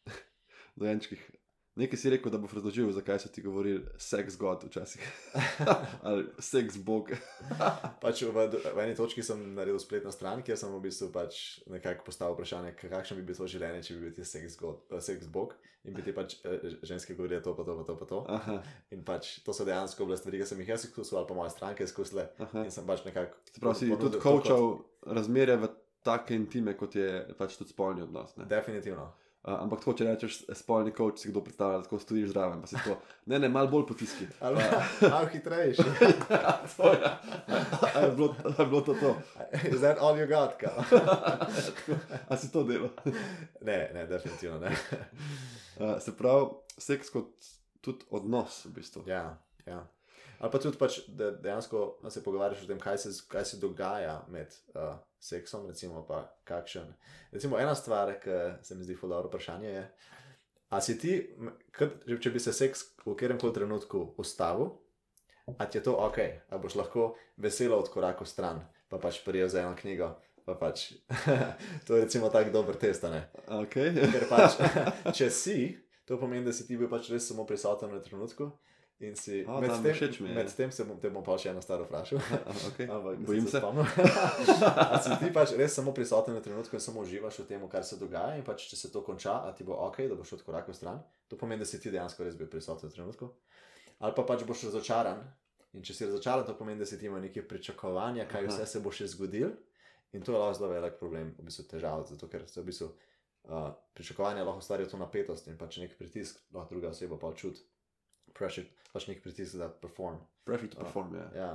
dojenčkih, nekaj si rekel, da bo razložil, zakaj so ti govorili seks god včasih. Ali seks bog. Pač v, v eni točki sem naredil spletno stran, kjer sem v bistvu pač nekako postavil vprašanje, kakšno bi bilo življenje, če bi bil ti seks, god, eh, seks bog in bi ti pač eh, ženske govorile to, pa to, pa to, pa to. Aha, In pač to so dejansko bile stvari, ki sem jih jaz izkusil, ali pa moje stranke izkusile. aha. In sem pač nekako. Se pravi, si ponudil tudi to kot- kočal razmere v take intime, kot je pač tudi spolni odnos. ne. Definitivno. Uh, ampak tako, če rečeš spolni koč, si kdo predstavlja, da tako stojiš zraven, tako, ne, ne, malo bolj potiski. Ali malo hitrejši. To je. A je bilo, je bilo to to? Is that all you got? A si to delo? Ne, ne, definitivno ne. Uh, se pravi, seks kot tudi odnos, v bistvu. Ja, ja. Ali pa tudi, pač, da dejansko se pogovarjaš o tem, kaj se, kaj se dogaja med uh, seksom, recimo, pa kakšen. Recimo, ena stvar, ki se mi zdi dobro vprašanje, je, a si ti, kad, če- bi se seks v katerem koli trenutku ustavil, a ti je to ok, a boš lahko veselo odkorakal stran, pa pač prijel za eno knjigo. Pa pač, to je recimo tako dober test? Okay. Ker pač, če si, to pomeni, da si ti bil pač res samo prisoten v trenutku. In si A, med, tem, všeč mi med tem se bom, te bom pa še eno staro vprašal. okay. Ampak, Bojim se. si ti pač res samo prisoten v trenutku in samo uživaš v tem, kar se dogaja. In pač, če se to konča, a ti bo ok, da boš odkorakal stran, to pomeni, da si ti dejansko res bil prisoten v trenutku. Ali pa pač boš razočaran. In če si razočaran, to pomeni, da si ti imel neke pričakovanja, kaj Aha. vse se bo še zgodil. In to je lahko zelo velik problem, v bistvu težava, zato ker se v bistvu uh, pričakovanja lahko ustvarijo to napetost in pač nek pritisk, lahko druga oseba pa čuti. Pressure, pač nek pritisk, da perform. Pressure to perform, ja. Ja.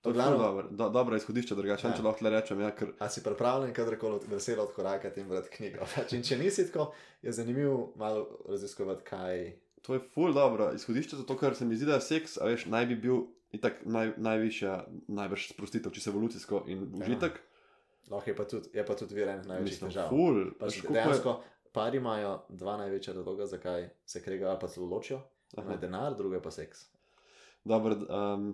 To je glavno- dobro, do, dobro izhodišče, drugače, Ja. ja. če lahko rečem, ja, ker A si pripravljen kadarkoli od- veselo odkorakati in brati knjigo? Pač, in če nisi tako, je zanimivo malo raziskovati, kaj. to je ful dobro izhodišče, zato ker se mi zdi, da seks, a veš, naj bi bil itak naj, najvišja, največ sprostitev, čisto evolucijsko in užitek. Lahko je pa tudi, je pa tudi vir enih največjih težav. ful, Pač koliko je- dejansko pari imajo dva največja razloga, zakaj se kregajo pa celo ločijo. Eno je denar, drugo je pa seks. Dobro, um,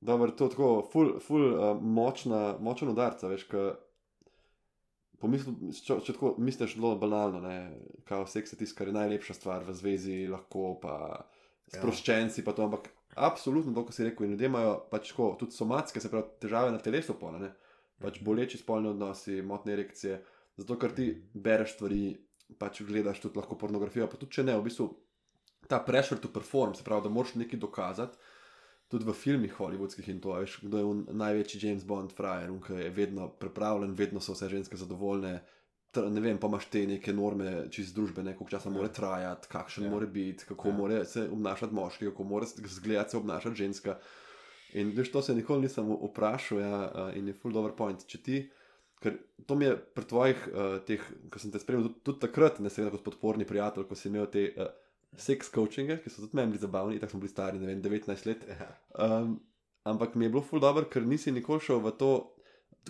dobro, to je tako, ful, ful uh, močna, močen udarca, veš, ka, pomisl, če, če tako misliš zelo banalno, ne, kao seks je tisto, kar je najlepša stvar v zvezi, lahko pa Ja. sproščen si pa to, ampak absolutno to, kar si rekel, in ljudje imajo pač tako, tudi somatske, se pravi, težave na telesu pole, ne, pač boleči spolni odnosi, motne erekcije, zato ker ti bereš stvari, pač gledaš tudi lahko pornografijo, pa tudi če ne, v bistvu ta pressure to perform, se pravi, da moraš nekaj dokazati. Tudi v filmih hollywoodskih in to, veš, kdo je un, največji James Bond, frajer, ki je vedno pripravljen, vedno so vse ženske zadovoljne. Ne vem, pa imaš te neke norme, čez družbene, koliko časa Ja. mora trajati, kakšen Ja. mora biti, kako Ja. mora se obnašati moški, kako mora zgledati se obnašati ženska. In veš, to se nikoli nisem vprašal, ja, in je full dobro point. Če ti, ker to mi je pri tvojih, uh, teh, ko sem te spremljal, tudi, tudi takrat, ne seveda kot podporni prijatelj, ko si imel te uh, seks coachinge, ki so tudi meni bili zabavni, tako smo bili stari, ne vem, 19 let. Um, ampak mi je bilo ful dobro, ker nisi nikoli šel v to.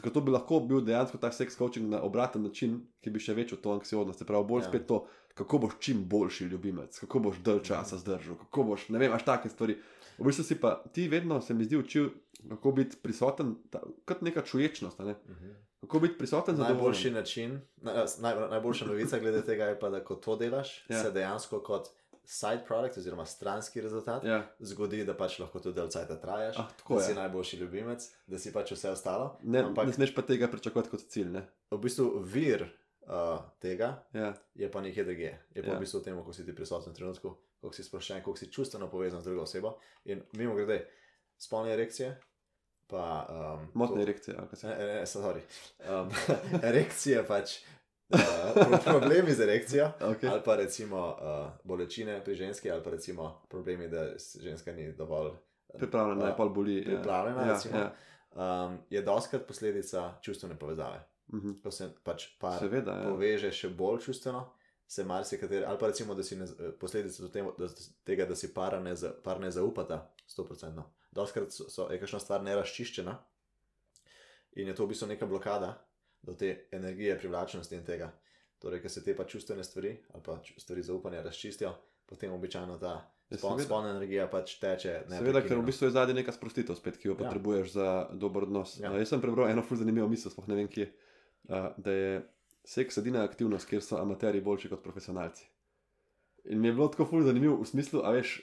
Ker to bi lahko bil dejansko tak seks coaching na obraten način, ki bi še večal to anksioznost. Se pravi, bolj Ja. spet to, kako boš čim boljši ljubimec, kako boš dalj časa zdržal, kako boš, ne vem, až take stvari. V bistvu si pa ti vedno, se mi zdi, učil, kako biti prisoten, ta, kot neka čuječnost. Ne? Mhm. Kako biti prisoten za Najboljši način, na, naj, najboljša novica glede tega je pa, da ko to delaš, ja. se dejansko kot side product oziroma stranski rezultat Ja, zgodi, da pač lahko tudi del cajta trajaš, Ah, tako da si najboljši ljubimec, da si pač vse ostalo. ne, Ampak ne smeš pa tega pričakovati kot cilj. Ne? v bistvu vir uh, tega Ja, je pa nekje drugje. Je pa Ja. v bistvu v tem, kako si ti prisoten v trenutku, kako si sproščen, kako si čustveno povezan z drugo osebo. In mimo grede, spolne erekcije, pa. Um, motne to- erekcije. ali kaj se- Ne, ne, ne, sorry. Um, erekcija pač. Uh, pro- problemi z erekcijo, Okay. ali pa recimo uh, bolečine pri ženski, ali pa recimo problemi, da ženska ni dovolj Pripravljena je, uh, boli. pripravljena, ja, recimo. ja. um, je doskrat posledica čustvene povezave. Mhm. Ko se pač par Seveda, ja. poveže še bolj čustveno, se marsikateri, ali pa recimo, da si ne, posledica do temu, da, tega, da si para ne, par ne zaupata, 100%. Doskrat so, so, je kakšna stvar neraščiščena in je to v bistvu neka blokada, do te energije, privlačnosti in tega. Torej, ker se te pa čustvene stvari ali pa stvari zaupanja razčistijo, potem običajno ta Ja, spon, spolna energija pač teče. Seveda, ker v bistvu je zadnji neka sprostitev, spet, ki jo Ja. potrebuješ za dober odnos. Ja. Ja. Jaz sem prebral eno ful zanimivo misel, sploh ne vem kje, a, da je seks edina aktivnost, kjer so amaterji boljši kot profesionalci. In mi je bilo tako ful zanimivo v smislu, a veš,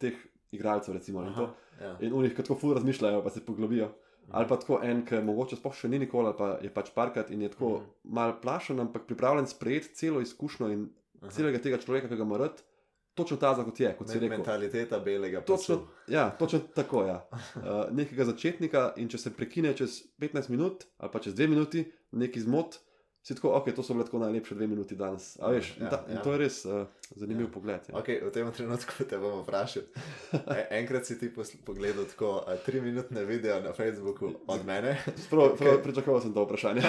teh igralcev recimo in to. Aha, ja. In unih, ki tako ful razmišljajo, pa se poglobijo. Ali pa tako en, ki mogoče sploh še ni nikoli, ali pa je pač parkrat in je tako Mhm. mal plašen, ampak pripravljen sprejeti celo izkušnjo in Aha. celega tega človeka, ki ga ima rad, točno ta, kot je, kot si Men- rekel. Mentaliteta belega Točno, pasu. ja, točno tako. Ja. Uh, nekega začetnika, in če se prekine čez 15 minut ali pa čez 2 minuti, neki zmot, si tako, ok, to so bile tako najlepše 2 minuti danes. A veš, Ja, ta, ja. To je res uh, zanimiv Ja. pogled. Ja. Okay, v tem trenutku te bom vprašal. E, enkrat si ti pogledal tako a, tri minutne video na Facebooku od mene. Prav, Kaj- prav, pričakoval sem to vprašanje.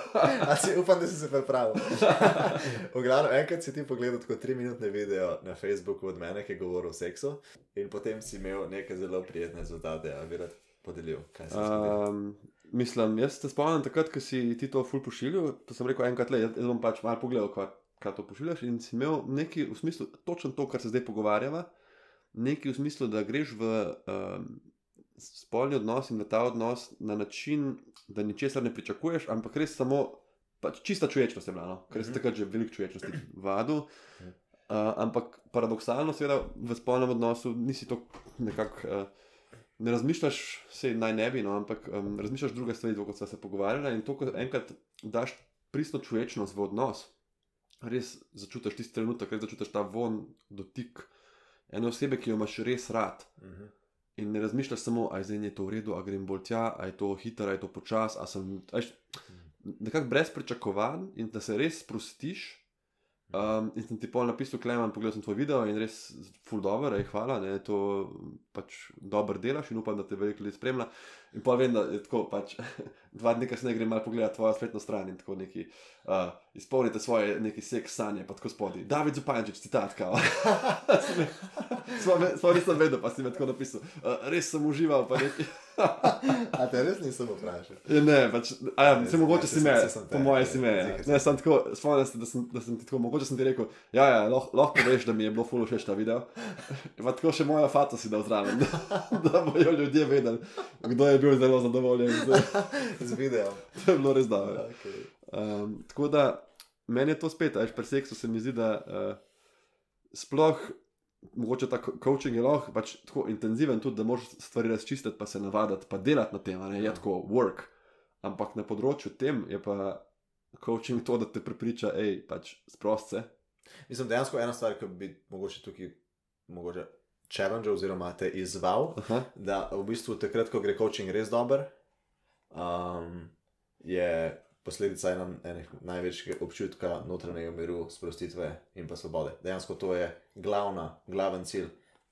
A si upam, da si se pripravil. v glavnem, enkrat si ti pogledal tako tri minutne video na Facebooku od mene, ki je govoril o seksu, in potem si imel neke zelo prijetne rezultate, a bi rad podelil, kaj se je zgodilo. Um, mislim, jaz se spomnim takrat, ko si ti to ful pošiljal. To sem rekel enkrat le, jaz, bom pač malo pogledal, kaj, kaj to pošiljaš. In si imel neki v smislu, točno to, kar se zdaj pogovarjava, neki v smislu, da greš v um, spolni odnos in v ta odnos na način, da ničesar ne pričakuješ, ampak res samo. Pač čista čuječnost je bila, no? ker si Mhm. takrat že veliko čuječnosti vadil. Uh, ampak paradoksalno, seveda, v spolnem odnosu nisi to nekako. Uh, ne razmišljaš, se naj ne bi, no, ampak um, razmišljaš druge stvari, kot smo se pogovarjali. In to, ko enkrat daš pristno čuječnost v odnos, res začutiš tisti trenutek, res začutiš ta von, dotik ene osebe, ki jo imaš res rad. Mhm. In ne razmišljaš samo, zdaj je to v redu, a grem bolj tja, a je to hitro, a je to počas, a sem. a veš, Nekako brez pričakovanj in da se res sprostiš. Um, in sem ti pol napisal, Klemen, pogledal sem tvoj video in res full dobro, rej hvala, ne, to pač dobro delaš in upam, da te veliko ljudi spremlja. In pa vem, da je tako pač dva dni kasneje grem malo pogledat tvojo spletno stran in tako neki, uh, izpolnite svoje neki seks sanje, pa tako spodaj. David Zupančič, citat, kao. Svoj nisem vedel, pa si me tako napisal. Uh, res sem užival, pa neki. A te res nisem vprašal. Ja, ne, pač, a ja, Ne, se mogoče ne, si se- me, po moje ne, si me. ja. Ne, sem tako, spomnim se, da sem, da sem ti tako, mogoče sem ti rekel, ja, ja, lahko, lahko veš, da mi je bilo fulo všeč ta video. Pa tako še moja fata si dal zraven, da, da bojo ljudje vedeli, kdo je bil zelo zadovoljen. z- Z videom. To je bilo res dobro. Okay. Um, tako da meni je to spet, ajš pri seksu se mi zdi, da uh, sploh. Mogoče ta coaching je lahko pač tako intenziven, tudi da moraš stvari razčistiti, pa se navaditi, pa delati na tem, ne je Ja. tako work. Ampak na področju tem je pa coaching to, da te prepriča, hej, pač sprost se. Mislim, dejansko ena stvar, ki bi mogoče tukaj mogoče challenge oziroma te izval, Aha, da v bistvu takrat, ko gre coaching res dober, um, je posledica ena, enih največjih občutka notranjega miru, sprostitve in pa svobode. Dejansko to je glavna, glaven cilj.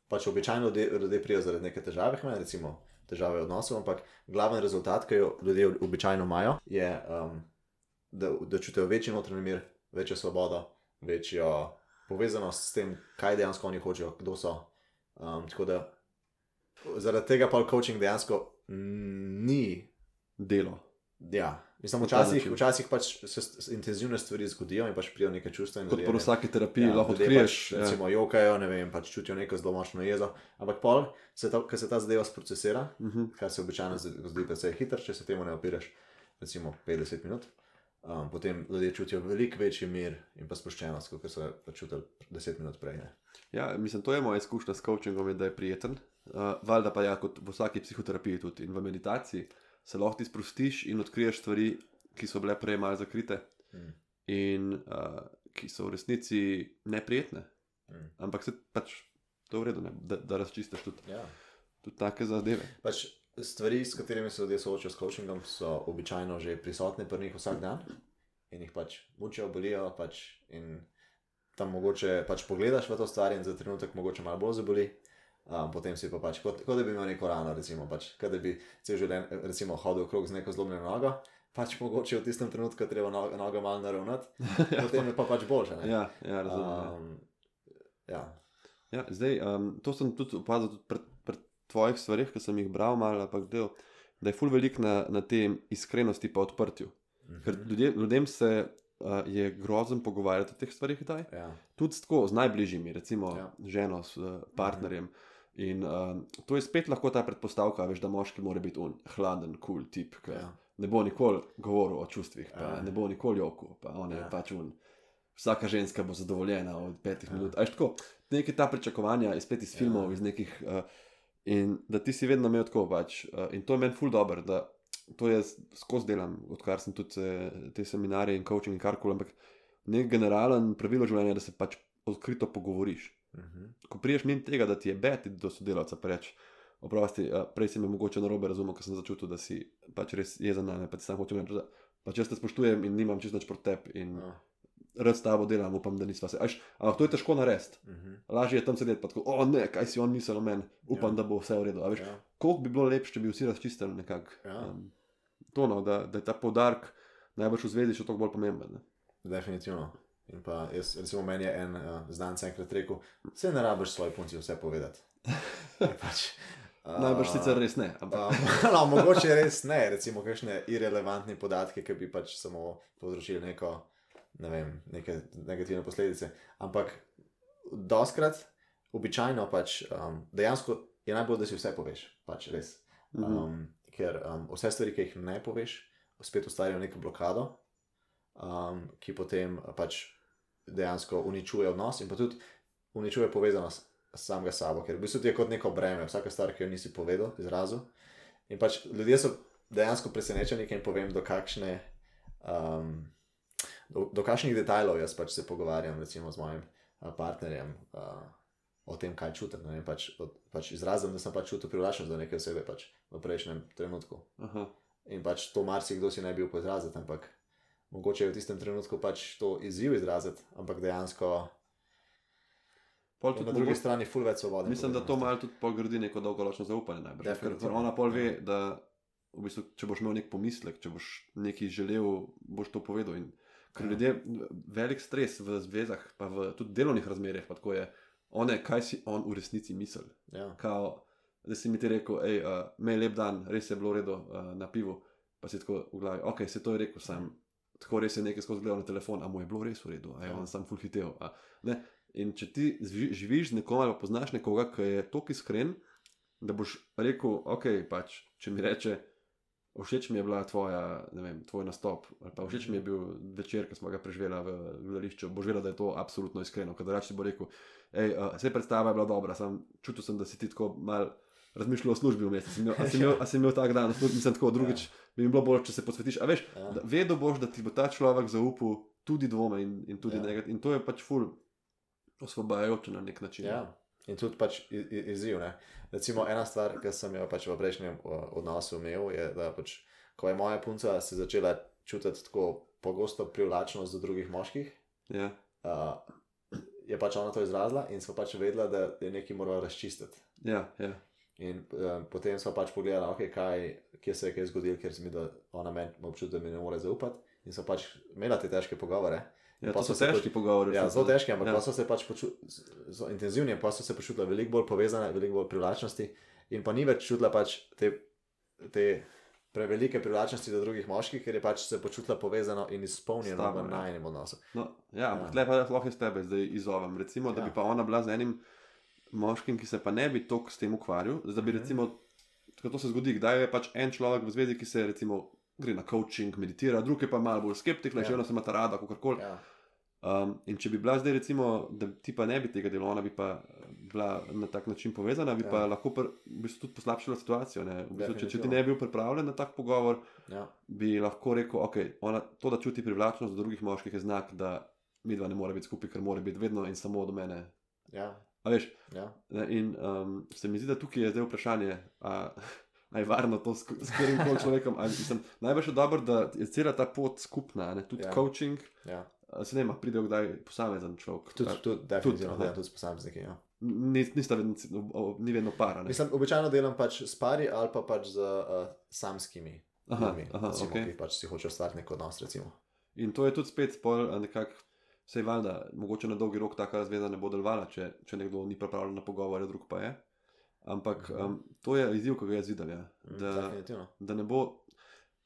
Pač običajno ljudje, prijo zaradi neke težave, imajo recimo težave v odnosu, ampak glaven rezultat, ki jo ljudje običajno imajo, je, um, da, da čutijo večji notranji mir, večjo svobodo, večjo povezanost s tem, kaj dejansko oni hočejo, kdo so. Um, tako da zaradi tega pa coaching dejansko mm, ni. delo. Ja, mislim, včasih, včasih pač se intenzivne stvari zgodijo in pač prijo neke čustva. Kot pri vsaki terapiji ja, lahko odkriješ. Pač, ja. recimo, jokajo, ne vem, pač čutijo neko zelo močno jezo. Ampak pol, se ta, ko se ta zadeva sprocesira, Mhm. kar se običajno zdi zdi precej hitro, če se temu ne opiraš, recimo 50 minut. Um, potem ljudje čutijo veliko večji mir in pa sproščenost, kot so pa čutili 10 minut prej. Ne. Ja, mislim, to je moja izkušnja s coachingom, da je prijeten. Uh, valjda pa ja, kot v vsaki psihoterapiji tudi in v meditaciji se lahko ti sprostiš in odkriješ stvari, ki so bile prej malo zakrite Mm. in uh, ki so v resnici neprijetne. Mm. Ampak se pač to je v redu, ne? da, da razčistiš tudi, Ja. tudi take zadeve. Pač stvari, s katerimi se ljudje soočajo s coachingom, so običajno že prisotne pri njih vsak dan in jih pač mučijo, bolijo. Pač in tam mogoče pač pogledaš v to stvar in za trenutek mogoče malo bolj zaboli. Um, potem si pa pač, kot, kot da bi imel neko rano, recimo, pač, kot da bi cel življenje recimo, hodil okrog z neko zlomljeno nogo. Pač mogoče v tistem trenutku treba nogo, nogo malo naravnati, potem je pa pač boljše. ne. Ja, ja razumem. ja. um, ja. Ja, zdaj, um, to sem tudi opazil tudi pri, pri tvojih stvarih, ki sem jih bral, malo ampak del, da je ful velik na, na tem iskrenosti in odprtju. Ker ljudje, ljudem se uh, je grozen pogovarjati o teh stvarih, kdaj. Ja. Tudi tako z najbližjimi, recimo Ja. ženo, s uh, partnerjem. In uh, to je spet lahko ta predpostavka, veš, da moški mora biti un, hladen, kul cool tip, ki Ja. ne bo nikoli govoril o čustvih, pa Ja. ne bo nikoli joku, pa on je Ja. pač un. Vsaka ženska bo zadovoljena od petih Ja. minut. Ajš tako, neke ta pričakovanja, iz spet iz filmov, Ja. ja. iz nekih. Uh, in da ti si vedno imel tako pač. Uh, in to je meni ful dobro, da to jaz skozi delam, odkar sem tudi eh, te seminarije in coaching in karkoli, ampak nek generalen pravilo življenja je, da se pač odkrito pogovoriš. Mhm. Ko priješ mimo tega, da ti je bed do sodelavca, pa reč, oprosti, prej si me mogoče na robe razumel, ker sem začutil, da si pač res jezen na me, pa ti sam hočem reči, da pač jaz te spoštujem in nimam čisto nič proti tebi in Ja. Rad s tabo delam, upam, da nisva se. Ajš, ampak to je težko narediti. Mhm. Lažje je tam sedeti, pa tako, o ne, kaj si on mislil o meni, upam, Ja. da bo vse v redu. Veš, Ja. koliko bi bilo lepše, če bi vsi razčistili nekako. Ja. Um, to, no, da, da je ta poudarek najbrž v zvezi še toliko bolj pomemben. Ne? Definitivno. In pa jaz, recimo, meni je en uh, znanec enkrat rekel, vse ne rabiš svoji punci vse povedati. Pač, uh, Najbrž sicer res ne, ampak Um, no, mogoče res ne, recimo, kakšne irrelevantne podatke, ki bi pač samo povzročili neko, ne vem, neke negativne posledice. Ampak doskrat, običajno pač um, dejansko je najbolj, da si vse poveš, pač res. Mhm. Um, ker um, vse stvari, ki jih ne poveš, spet ustvarjajo neko blokado, um, ki potem pač dejansko uničuje odnos in pa tudi uničuje povezanost samega sabo, ker v bistvu ti je kot neko breme, vsaka stvar, ki jo nisi povedal, izrazil. In pač ljudje so dejansko presenečeni, ker jim povem, do kakšne. Um, Do, do kakšnih detajlov jaz pač se pogovarjam, recimo z mojim uh, partnerjem, uh, o tem, kaj čutim. ne Pač, od, pač izrazim, da sem pač čutil privlačnost do neke osebe pač v prejšnjem trenutku. Aha. In pač to marsikdo si ne bi upal izraziti, ampak mogoče je v tistem trenutku pač to izziv izraziti, ampak dejansko Pol tudi na drugi strani full več svobode. Mislim, da to malo tudi gradi neko dolgoročno zaupanje. Najbrž, ker, ona pol ve, Ja. da v bistvu, če boš imel nek pomislek, če boš nekaj želel, boš to povedal. In, ker ljudje, velik stres v zvezah, pa v tudi delovnih razmerah, pa tako je, one, kaj si on v resnici misli. Ja, Kao, da si mi ti rekel, hej, uh, me je lep dan, res je bilo v redu uh, na pivu, pa si tako v glavi, ok, se to je rekel sam. Tako res je nekaj skozi gledal na telefon, a mu je bilo res v redu, a je Ja. on sam full hitev. a ne. In če ti živiš z nekom ali poznaš nekoga, ki je tako iskren, da boš rekel, ok, pač, če mi reče, všeč mi je bila tvoja, ne vem, tvoj nastop, ali pa všeč mi je bil večer, ki smo ga preživela v gledališču, boš vedela, da je to absolutno iskreno. Ker drugače bo rekel, hej, uh, vse predstava je bila dobra, sam čutil sem, da si ti tako mal. Razmišljal o službi vmes, a si imel, a si imel, a si imel tak dan, mislim tako, drugič bi mi bilo bolje, če se posvetiš. A veš, Ja. da vedel boš, da ti bo ta človek zaupal tudi dvome in, in tudi Ja. ja. nekaj. In to je pač ful osvobajajoče na nek način. Ja, in tudi pač izziv. Ne? Recimo, ena stvar, ki sem jo pač v prejšnjem odnosu imel, je, da pač, ko je moja punca se začela čutiti tako pogosto privlačnost do drugih moških, Ja. uh, je pač ona to izrazila in smo pač vedela, da je nekaj morala razčistiti. Ja, ja. In um, potem smo pač pogledali, okay, kaj, kje se je kaj zgodilo, ker se mi da ona meni občutek, da mi ne more zaupati. In so pač imela te težke pogovore. Ja to so težki tudi- pogovori. Ja, zelo težke, ampak ja. pa so se pač počutili, intenzivni, pa so se počutili veliko bolj povezane, veliko bolj privlačnosti. In pa ni več čutila pač te, te prevelike privlačnosti do drugih moških, ker je pač se počutila povezano in izpolnjeno S tabo, v ja. najnem odnosu. No, ja, ampak Ja. tle pa jaz lahko iz tebe zdaj izzovem. Recimo, da Ja. bi pa ona bila z enim moškim, ki se pa ne bi toliko s tem ukvarjal. Da bi Mhm. recimo, tako to se zgodi, kdaj je pač en človek v zvezi, ki se recimo gre na coaching, meditira, drugi je pa malo bolj skeptik, Ja. še eno se ima ta rada, kako koli. Ja, Um, in če bi bila zdaj, recimo, da ti pa ne bi tega dela, ona bi pa bila na tak način povezana, bi Ja. pa lahko pr, v bistvu tudi poslabšala situacijo. ne. V bistvu, če, če ti ne bi bil pripravljen na tak pogovor, ja, bi lahko rekel, okay, ona, to, da čuti privlačnost do drugih moških, je znak, da mi dva ne more biti skupaj, ker mora biti vedno in samo do mene. ja, A veš, ja. ne, in um, se mi zdi, da tukaj je zdaj vprašanje. A, A je varno to s, s katerim koli človekom? A, mislim, najbolj je dobro, da je cela ta pot skupna, ne? tudi ja. coaching. ja. Se ne pride kdaj posamezen človek. Tudi, A, tudi, definitivno, aha. tudi, tudi s posamezniki. Ja. ni, nista vedno, ni vedno para. Ne? Mislim, običajno delam pač s pari ali pa pač z uh, samskimi. Aha, ljudmi, aha, recimo, okej. ki pač si hočejo ustvariti nek odnos. Recimo. In to je tudi spet pol, a nekako, vse valjda, mogoče na dolgi rok taka zveza ne bo delovala, če, če nekdo ni pripravljen na pogovore, drug pa je. Ampak Mhm. um, to je izziv, ki ga jaz vidim. Ja. Mm, Da, Definitivno. da ne bo.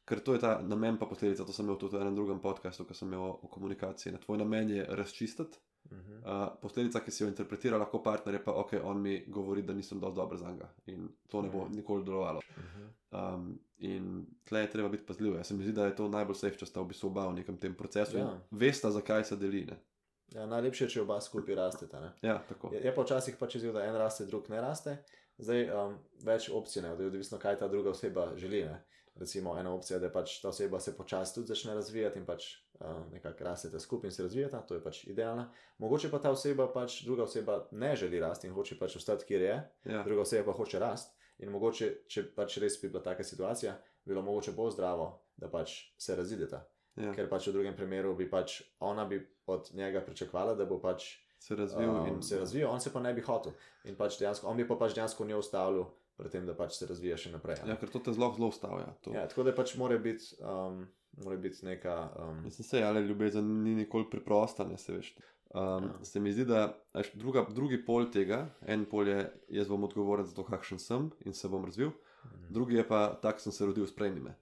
Ker to je ta namen, pa posledica. To sem imel tudi v enem drugem podkastu, ki sem imel o, o komunikaciji. Ne? Tvoj namen je razčistiti. Mhm. Uh, posledica, ki si jo interpretira lahko partner, je pa, ok, on mi govori, da nisem dovolj dober za njega in to ne bo Mhm. nikoli delovalo. Mhm. Um, in tle je treba biti pazljiv. Jaz se mi zdi, da je to najbolj safe, če sta v bistvu oba v nekem tem procesu Ja. in vesta, zakaj se deli. Ne? Ja, najlepše je, če oba skupaj rasteta. ne. Ja, tako. Je, je pa včasih pač izjiv, da en raste, drug ne raste. Zdaj um, več opcij je, odvisno kaj ta druga oseba želi. Ne. Recimo ena opcija da pač ta oseba se počasi tudi začne razvijati in pač um, nekako rastete skupaj in se razvijata, to je pač idealna. Mogoče pa ta oseba, pač druga oseba ne želi rasti in hoče pač ostati, kjer je, Ja, druga oseba pa hoče rasti. In mogoče, če pač res bi bila taka situacija, bi bilo mogoče bolj zdravo, da pač se razideta. ja. Ker pač v drugem primeru bi pač ona bi od njega pričakovala, da bo pač Se razvil um, in se razvijal, on se pa ne bi hotel. In pač dejansko, on bi pa pač dejansko njo ustavil, pri tem, da pač se razvija še naprej. ne. Ja, ker to te zelo, zelo ustavlja. to. Ja, tako da pač mora biti, um, mora biti neka. Um, Mislim, se, ali ljubezen ni nikoli preprosta, ne se veš. Um, Ja. Se mi zdi, da druga, drugi pol tega, en pol je, jaz bom odgovoren za to, kakšen sem in se bom razvil, drugi je pa, tak sem se rodil, sprejmi me.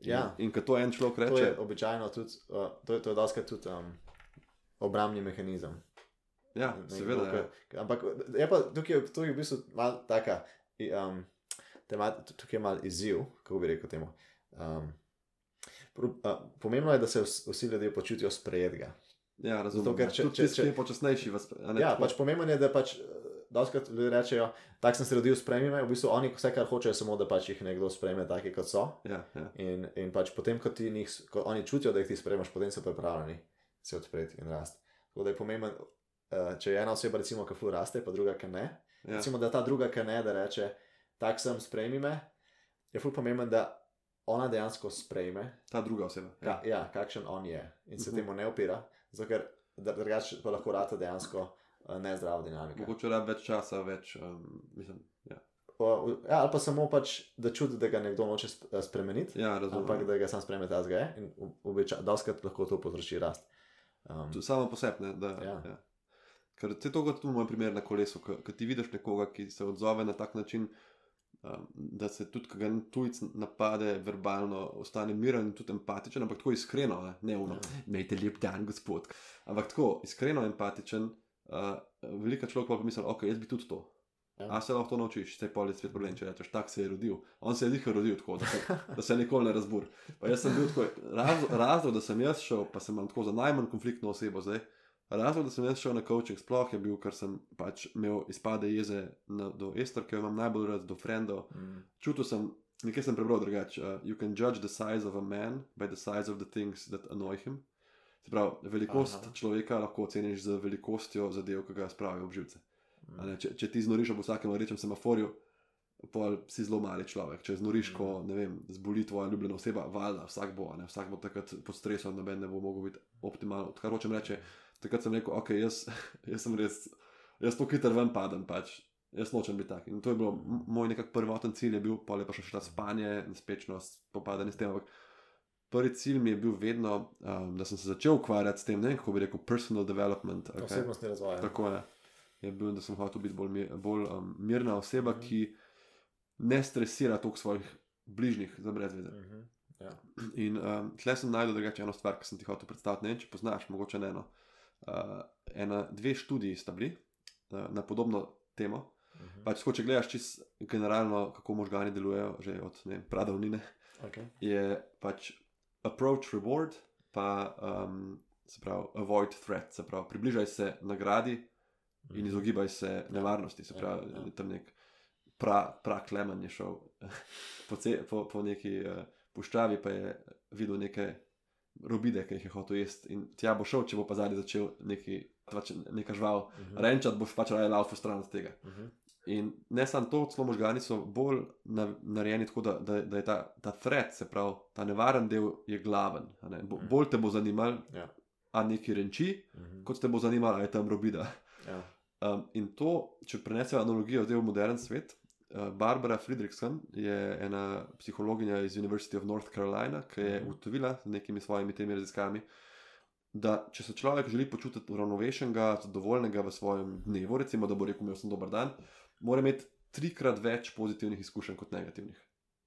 Ja. In, in ko to en človek to je reče, običajno tudi, uh, to je, to je doskrat tudi um, obrambni mehanizem. ja, Nekdo, seveda. Ja. ke- Ampak je pa tukaj, tukaj v bistvu malo taka, um, tema, tukaj je malo izziv, kako bi rekel temu. Um, pro, uh, pomembno je, da se vs- vsi ljudje počutijo sprejetega. Ja, razumem. Zato, ker če- Tudi če- ki če- je počasnejši, vas, ne, Ja, tako- pač pomembno je, da pač. Doskrat ljudje rečejo, tako sem se rodil, sprejmi me. V bistvu oni vse, kar hočejo, je samo, da pač jih nekdo sprejme, taki kot so. Ja, ja. In, in pač potem, ko, njih, ko oni čutijo, da jih ti sprejmeš, potem so pripravljeni se odpreti in rasti. Tako da je pomemben, uh, če je ena oseba, recimo, ki fu raste, pa druga, ki ne. Ja. Recimo, da ta druga, ki ne, da reče, tak sem, sprejmi me, je fu pomemben, da ona dejansko sprejme, Ta druga oseba. ka, Ja. ja, kakšen on je in se Mhm. temu ne opira, zato ker da- drugače pa lahko rata dejansko uh, nezdrava dinamika. Mogoče rabi več časa, več. Um, mislim, ja. O, Ja, ali pa samo pač, da čuti, da ga nekdo noče eh, spremeniti, ja, razumem. ampak da ga sam spremete, da ga je in običajno lahko to povzroči rast. Um, Samo po sebi, ne. Da, ja. Ja. Ja. Ker te to kot v mojem primeru na kolesu, ko ti vidiš nekoga, ki se odzove na tak način, um, da se tudi, ko ga tujec napade verbalno, ostane miren in tudi empatičen, ampak tako iskreno, ne, ne uno, Ja. imejte lep dan, gospod. Ampak tako iskreno empatičen, uh, velika človek pa pomisli, ok, jaz bi tudi to. Ja. A se lahko to naučiš, se je pol svet problem, če rečeš, tak se je rodil. On se je dihal rodil tako, da se, da se nikoli ne razbur. Pa jaz sem bil tako, raz, razlog, da sem jaz šel, pa sem imel tako za najmanj konfliktno osebo zdaj. Razlog, da sem jaz šel na coaching, sploh je bil, ker sem pač imel izpade jeze na, do Ester, ki jo imam najbolj rad, do frendov. mm, Čutil sem, nekaj sem prebral drugače. Uh, you can judge the size of a man by the size of the things that annoy him. Se pravi, velikost Aha. Človeka lahko oceniš z velikostjo zadev, ki ga spravijo ob živce. A mm, Ne, če, če ti znoriš ob vsakem rečem semaforju, pol si zelo mali človek. Če znoriš, ko ne vem, zboli tvoja ljubljena oseba, valjda, vsak bo, ne, vsak bo takrat pod stresom, noben ne bo mogel biti optimalen. Kar hočem reči, takrat sem rekel, ok, jaz, jaz sem res, jaz to hiter ven padem, pač. Jaz nočem biti tak. In to je bilo moj nekak prvoten cilj, je bil, pa je pa še šla spanje, nespečnost, popadanje s tem. Ampak prvi cilj mi je bil vedno, um, da sem se začel ukvarjati s tem, ne kako bi rekel, personal development. kaj. Osebnostni razvoj. ja. Tako je. Je bil, da sem hotel biti bolj, bolj um, mirna oseba, Mhm. ki ne stresira toliko svojih bližnjih za brez veze. Mhm, ja. In um, tle sem najdel drugače eno stvar, ki sem ti hotel predstaviti. Ne vem, če poznaš, mogoče ne eno. Uh, ena, dve študiji sta bili uh, na podobno temo. Mhm. Pač, tako, če gledaš čisto generalno, kako možgani delujejo, že od ne pradavnine, Okay. je pač approach reward, pa um, se pravi avoid threat, se pravi približaj se nagradi in izogibaj se nevarnosti. Se Ja, pravi, ja. ja, tam nek pra, pra je šel po, ce, po, po neki uh, puščavi, pa je videl neke robide, ki jih je hotel jesti. In tja bo šel, če bo pa zadnji začel neki, pač neka žival, Mhm. renčat, boš pač raje laufal stran od tega. Mhm. In ne samo to, celo možgani so bolj na, narejeni tako, da, da, da je ta, ta threat, se pravi, ta nevaren del je glaven. a. Bo, Mhm. bolj te bo zanimal, Ja. a neki renči, Mhm. kot te bo zanimal, ali je tam robida. Ja. Um, in to, če prenesemo analogijo zdaj v modern svet, uh, Barbara Friedrichsen je ena psihologinja iz University of North Carolina, ki je Mhm. ugotovila z nekimi svojimi temi raziskavami, da če se človek želi počutiti uravnovešenega, zadovoljnega v svojem dnevu, recimo, da bo rekel, imel sem dober dan, mora imeti trikrat več pozitivnih izkušenj kot negativnih.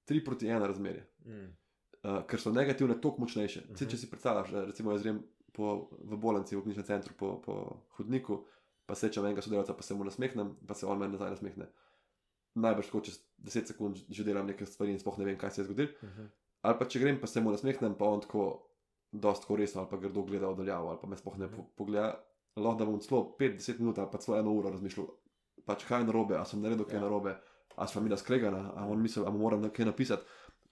Tri proti ena razmerje. Mm. uh, ker so negativne toliko močnejše. Uh -huh. Mhm. Če si predstavljaš, da recimo jaz grem po, v bolnici, v knjižnem centru, po, po hodniku, pa srečam enega sodelavca, pa se mu nasmehnem, pa se on meni nazaj nasmehne. Najbrž tako čez 10 sekund že delam nekaj stvari in sploh ne vem, kaj se je zgodilo. Mhm. Ali pa če grem, pa se mu nasmehnem, pa on tako, dosta resno, ali pa grdo gleda oddaljavo, ali pa me sploh ne Mhm. po, pogleda. Lahko da bom celo 5-10 minut ali pa celo eno uro razmišljal, pač kaj je narobe, a sem naredil kaj Ja. narobe, a sem mi da skregana, a on misli, a mu moram nekaj napisati.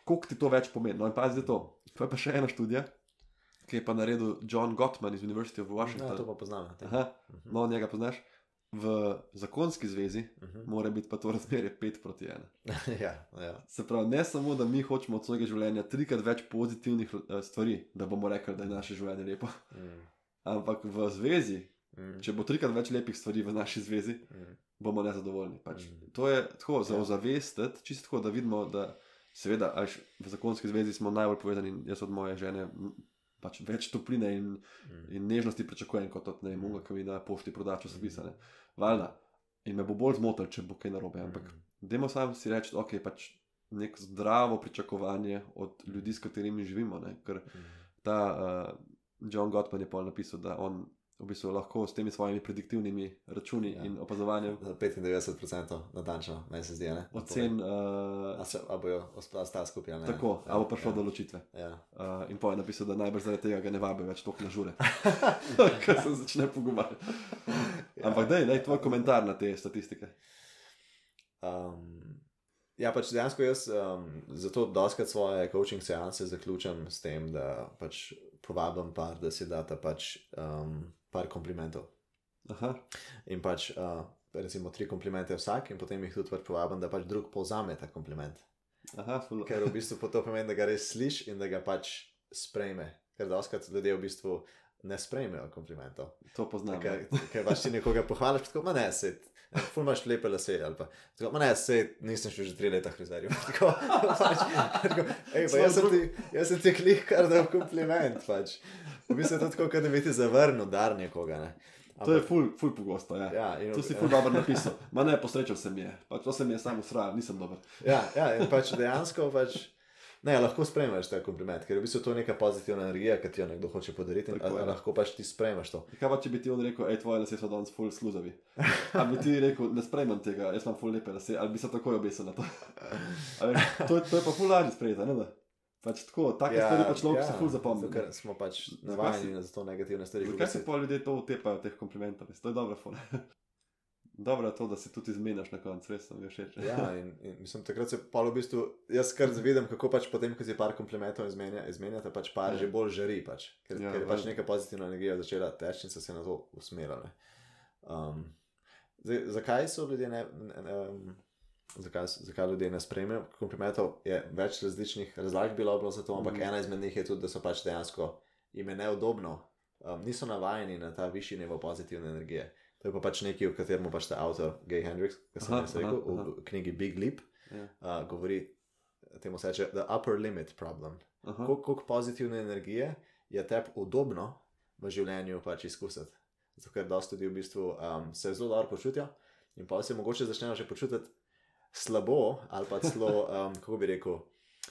Koliko ti to več pomeni? No, in pazi to. To je pa še ena študija, ki je pa naredil John Gottman iz University of Ja, Washington. to pa poznam. ja, Aha, Mhm. no, njega poznaš. V zakonski zvezi Mhm. mora biti pa to razmerje 5 proti 1. ja, ja. Se pravi, ne samo, da mi hočemo od svojega življenja trikrat več pozitivnih eh, stvari, da bomo rekli, da je naše življenje lepo, Mm. ampak v zvezi, Mm. če bo trikrat več lepih stvari v naši zvezi, Mm. bomo nezadovoljni. Pač. Mm. To je tako za Ja. ozavestiti, čisto tako, da vidimo, da seveda v zakonski zvezi smo najbolj povezani. Jaz od moje žene pač več topline in, Mm. in nežnosti pričakujem, kot od ne vem, ki mi na pošti proda časopisa. ne. Valjda. In me bo bolj zmotil, če bo kaj narobe. Ampak Mm. Dajmo sam si reči, je pač nek zdravo pričakovanje od ljudi, s katerimi živimo. Ne? Ker Mm. ta uh, John Gottman je pa napisal, da on v bistvu lahko s temi svojimi prediktivnimi računi Ja. ja. in opazovanjem Za 95% natančno, meni se zdi. ne? ocen, A, uh, se, a bojo ostala skupaj ali ne? tako, ja, ali bo prišlo ja. do ločitve. Ja. Uh, in pa je napisal, da najbrž zaradi tega ga ne vabi več toliko na žure, ker se začne pogovarjati. Ampak daj, daj tvoj komentar na te statistike. Um, ja, pač dejansko jaz um, zato doskrat svoje coaching seanse zaključim s tem, da pač povabim par, da si data pač um, par komplimentov. Aha, In pač uh, recimo tri komplimente vsak, in potem jih tudi pač povabim, da pač drug povzame ta kompliment. aha, ful. Ker v bistvu to pomeni, da ga res slišiš in da ga pač sprejme. Ker doskrat ljudje v bistvu ne sprejmejo komplimentov. To poznam. Ker, ker pač ti nekoga pohvališ, tako ma ne, se. Ful imaš lepe lase, pa tako, ma ne, se, nisem šel že tri leta hrizarju. Tako, pač, tako, ej, pa jaz sem ti, jaz sem ti klik kar dal kompliment, pač. V bistvu je to tako, kot da bi ti zavrnil dar nekoga, ne. To je ful, ful pogosto. Ja. Ja, in, To si ful dobro napisal. Ma ne, posrečal se mi je. Pač to se mi je samo usrajal, nisem dober. Ja, ja, in pač dejansko pač. Ne, lahko sprejmeš ta kompliment, ker je v bistvu to neka pozitivna energija, ki ti jo nekdo hoče podariti. Tako a- je. a Lahko pač ti sprejmeš to. Kaj pa če bi ti on rekel, hej, tvoje lase so danes ful sluzavi. Ali bi ti rekel, ne sprejmem tega, jaz imam ful lepe lase, ali bi se takoj obesil na to. A Veš, to, to je pa ful lažje sprejeti, ne da? Pač tako, take ja, stvari pa človek ja, si ful zapomni. Ker smo pač navajeni na to negativne stvari. Zakaj se pa ljudje to utepajo, teh komplimentov? To je dobra fora. Dobro je to, da se tudi izmenjaš na koncu, res mi všeč. Ja, in, in mislim, takrat se pa v bistvu, jaz kar zavedam, kako pač potem, ko si par komplimentov izmenja, izmenjate, pač par Ja. že bolj žari, pač, ker, Ja, ker je pač neka pozitivna energija začela teči in so se na to usmerjali. Um, zdaj, zakaj so ljudje ne. ne um, Zakaj, zakaj ljudje ne sprejmejo komplimentov, je več različnih razlag bilo, bilo za to, ampak Mhm. ena izmed njih je tudi, da so pač dejansko jim je neudobno, um, niso navajeni na ta višji nivo pozitivne energije. To je pa pač nekaj, o katerem pač ta avtor Gay Hendrix, ki sem jaz rekel, aha, v knjigi Big Leap, Ja. uh, govori, temu se reče, the upper limit problem. Kol- Koliko pozitivne energije je tebi udobno v življenju pač izkusiti. Zato, ker dosta ljudi v bistvu um, se zelo dobro počutijo in pa se mogoče začnejo že počutiti slabo ali pa celo, um, kako bi rekel,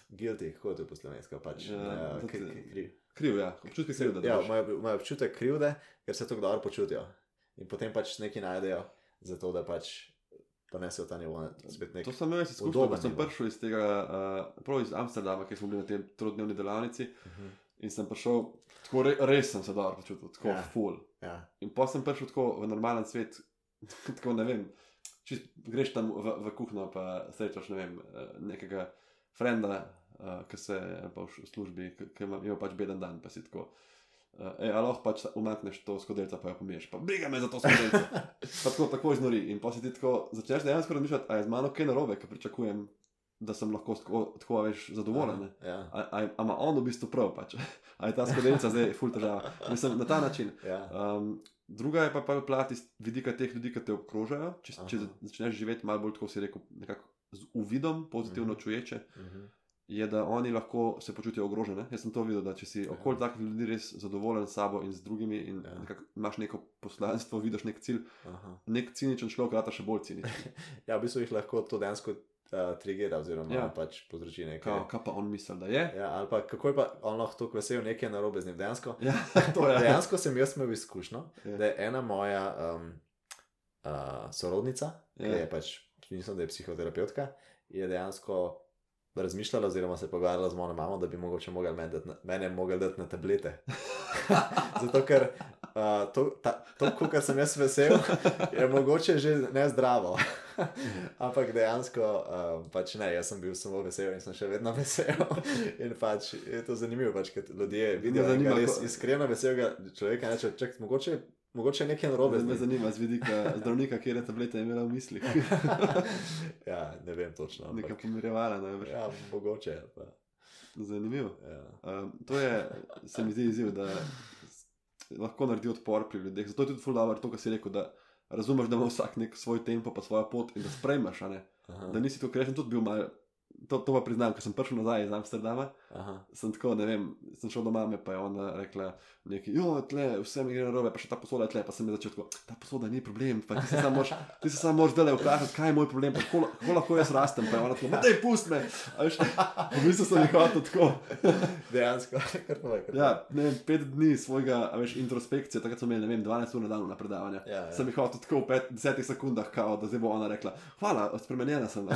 guilty, kako je to po slovensko, pač Ja, uh, kri, kri, kri, Kriv, ja, občutek se da. ja, imajo občutek krivde, ker se tako dobro počutijo. In potem pač nekaj najdejo, zato da pač ponesejo ta nivo nek. To sem imel izkušnjo, ko sem prišel iz tega, uh, prav iz Amsterdama, kjer smo bili na tej trodnevni delavnici Mhm. in sem prišel, tako re, res sem se dobro počutil, tako Ja. full. Ja, In pa sem prišel tako v normalen svet, tako ne vem. Čist, greš tam v, v kuhno, pa srečaš ne vem, eh, nekega frenda, uh, ki se pa v službi, ki- ima pač beden dan, pa si tako. Uh, ej, a lahko pač umakneš to skodelca, pa jo pomiješ, pa briga me za to skodelca. pa tako, tako iznori. In pa si ti tako začneš dejansko razmišljati, a je z mano kaj narobe, ker pričakujem, da sem lahko tako, tako veš, zadovoljen. ne. ja, A, a, a ima on v bistvu prav, pač. a je ta skodelca zdaj ful težava. Mislim, na ta način. ja. Um, druga je pa pa plat iz vidika teh ljudi, ki te obkrožajo. Če, če Aha. začneš živeti malo bolj, tako si rekel, nekako z uvidom, pozitivno Mhm. čuječe, Mhm. Je, da oni lahko se počutijo ogrožene. Jaz sem to videl, da če si okoli takih ljudi res zadovoljen s sabo in z drugimi in Ja. nekako imaš neko poslanstvo, vidiš nek cilj, Aha. nek ciničen človek, rata še bolj ciničen. Ja, v bistvu jih lahko to dejansko uh, trigira, oziroma Ja. ja. pač povzroči nekaj. Kao, kaj pa on misli, da je? Ja, ali pa kako je pa on lahko tako vesel, nekaj je narobe z njim. Dejansko, Ja, to je. dejansko sem jaz imel izkušnjo, Ja. da je ena moja um, uh, sorodnica, ki Ja. je pač, mislim, da je psihoterapeutka, je dejansko razmišljala, oziroma se pogovarjala z mojo mamo, da bi mogoče mogel meni na- mene mogel dati na tablete. Zato, ker uh, to, ta, to kar sem jaz vesel, je mogoče že ne zdravo. Ampak dejansko uh, pač ne, jaz sem bil samo vesel in sem še vedno vesel. In pač je to zanimivo, pač, ker ljudje vidijo zanima, enega res ko- iskreno veselega človeka in rečejo, čak, mogoče, mogoče nekaj narobe. z Me njim." zanima z vidika zdravnika, kje je tableta imela v mislih. ja, ne vem točno. Neka Ampak, pomirjevala, najbrž. ja, mogoče. Pa, Zanimivo. ja. Um, to je, se mi zdi izziv, da lahko naredi odpor pri ljudeh. Zato je tudi fulano to, kar si rekel, da razumeš, da ima vsak nek svoj tempo, pa svojo pot in da sprejmeš, ne? Da nisi to, jaz sem tudi bil mal. To, to pa priznam, ker sem prišel nazaj iz Amsterdama, aha. sem tako, ne vem, sem šel do mame, pa je ona rekla, nekaj, jo, tle, vse mi gre na robe, pa še ta posoda je tle, pa sem začel tako, ta posoda ni problem, pa ti se samo moraš, ti se samo moraš zdaj vprašati, kaj je moj problem, pa kako, kako lahko jaz rastem, pa je ona tako, ma daj pust me, a veš, v bistvu sem jih hotel tako. Dejansko, kar povej. kar Ja, ne vem, pet dni svojega, a veš, introspekcije, takrat smo imeli, ne vem, 12 ur na dan na predavanja. Ja, ja. Sem jih hotel tako v pet, desetih sekundah, kao, da zdaj bo ona rekla, hvala, spremenjena sem.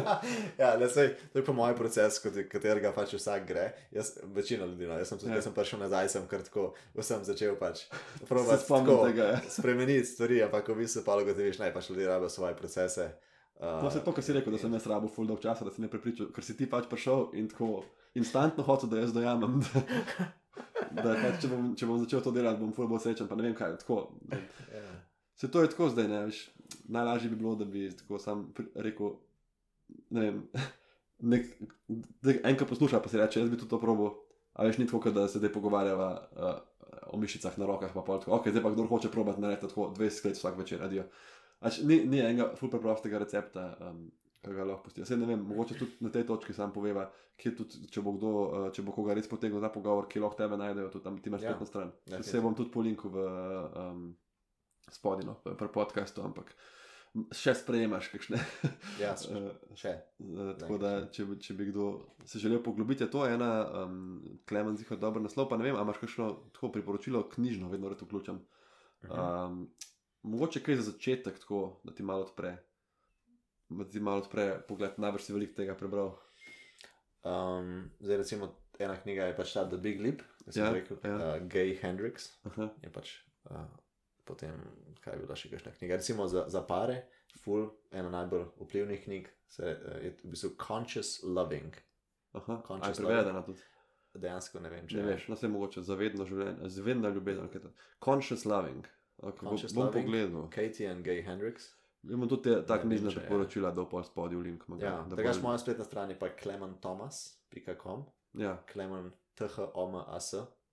ja, ne, sej, to je po mojem procesu, kot katerega pač vsak gre. Jaz, večina ljudi, no, jaz sem tudi, Ja. ja. sem prišel nazaj, sem kar tako, sem začel pač probati tako tega. Ja. spremeniti stvari, ampak v bistvu pa ugotoviš, naj pač ljudje rabijo svoje procese. Uh, To je to, kar si rekel, da sem jaz rabo full dolg časa, da si me prepričal, ker si ti pač prišel in tako instantno hotel, da jaz dojamem. Da, da pač, če, bom, če bom začel to delati, bom full bolj srečen, pa ne vem kaj. Tako, ja. se to je tako zdaj, ne veš. Najlažje bi bilo, da bi tako sam rekel, ne vem, nek, enkrat posluša, pa si reče, jaz bi tudi to probo. A veš, ni tako, da se zdaj pogovarjava uh, o mišicah na rokah, pa pol tako, ok, zdaj pa kdo hoče probati narediti tako 20 let vsak večer, adijo. Ač, ni, ni enega ful preprostega recepta, um, ki ga lahko pustijo. Sej ne vem, mogoče tudi na tej točki sam poveva, kje tudi, če bo kdo, uh, če bo koga res potegnil ta pogovor, kje lahko tebe najdejo, tudi tam ti imaš Ja, spletno stran. definitivno. Vse bom tudi po linku v um, spodino, pri podkastu, ampak še sprejemaš kakšne. ja, uh, še. Uh, tako da, če, če bi kdo se želel poglobiti, je to ena, um, Klemen zihar dober naslov, pa ne vem, ali imaš kakšno tako priporočilo knjižno, vedno rad vključam. Mhm. Um, mogoče kaj za začetek, tako da ti malo odpre. Da ti malo odpre pogled, najbrž si veliko tega prebral. Um, zdaj, recimo, ena knjiga je pač ta The Big Leap, ki sem Ja, rekel, ja. uh, Gay Hendrix. Aha, je pač uh, potem, kaj je bila še kakšna knjiga. Recimo za, za pare, Full, ena najbolj vplivnih knjig, se, uh, je v bistvu Conscious Loving. aha, Conscious prevedena tudi. Dejansko ne vem, če Če veš, no se mogoče zavedno življenje, zavedna ljubezen, kaj je to. Conscious loving. Bom, Conscious bom loving. pogledal. Katie in Gay Hendrix. Imamo tudi ta Ne knjižna je. priporočila, da v pol spodju link. mag- Ja, da bolj- moja spletna stran je pa clementomas.com, Ja, clement,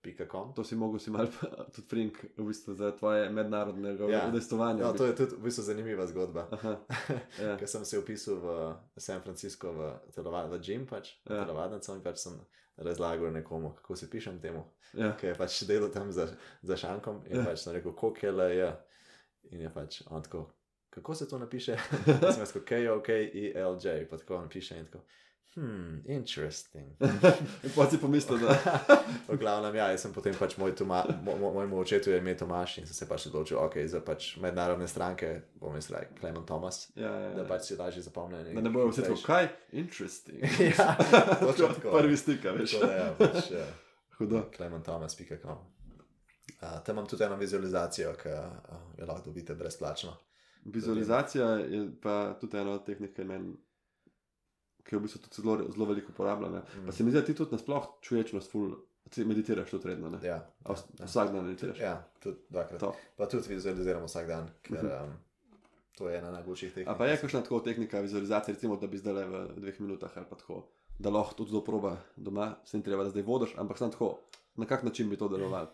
thomas.com. to si mogel si mal tudi frink, v bistvu za tvoje mednarodnega Ja. udejstovanja. Ja, to je tudi v bistvu zanimiva zgodba. Ja. Ker sem se upisal v San Francisco v, telovad, v gym, pač, Ja. ja. telovadnico in pač sem razlagal nekomu, kako se pišem temu. ja. ki je pač delal tam za, za šankom in Ja. ja. pač sem rekel, koliko je le je. In je pač on tako, kako se to napiše? sem jaz tako, K-O-K-E-L-J, pa tako on piše in tako, hmm, interesting. In pa si pomislil, da v glavnem, ja, jaz sem potem pač moj toma, mo, mo, mojemu očetu je ime Tomaš in sem se pač odločil, ok, za pač mednarodne stranke bom jaz rekel Clement Thomas, ja, ja, da ja. pač si lažje zapomnim. Da ne bojo vsi tako, kaj? Interesting. ja, točno tako. Prvi stik, veš. Tako da, ja, pač, ja. Hudo. clementthomas.com. Uh, tam imam tudi eno vizualizacijo, ki uh, jo lahko dobite brezplačno. Vizualizacija je pa tudi ena od tehnik, ki, men, ki jo v bistvu tudi zelo, zelo veliko uporabljam. ne. Mm. Pa se mi zdi, da ti tudi nasploh čuječnost, ful, ti meditiraš tudi redno. ne? Ja, A vs- Vsak dan meditiraš. ja tudi dvakrat. To. Pa tudi vizualiziramo vsak dan, ker Mhm. um, to je ena najboljših tehnik. A pa je kakšna tako tehnika vizualizacije, recimo, da bi zdaj le v dveh minutah ali pa tako, da lahko tudi zelo proba doma, se ni treba, da zdaj vodiš, ampak samo tako, na kak način bi to delovalo.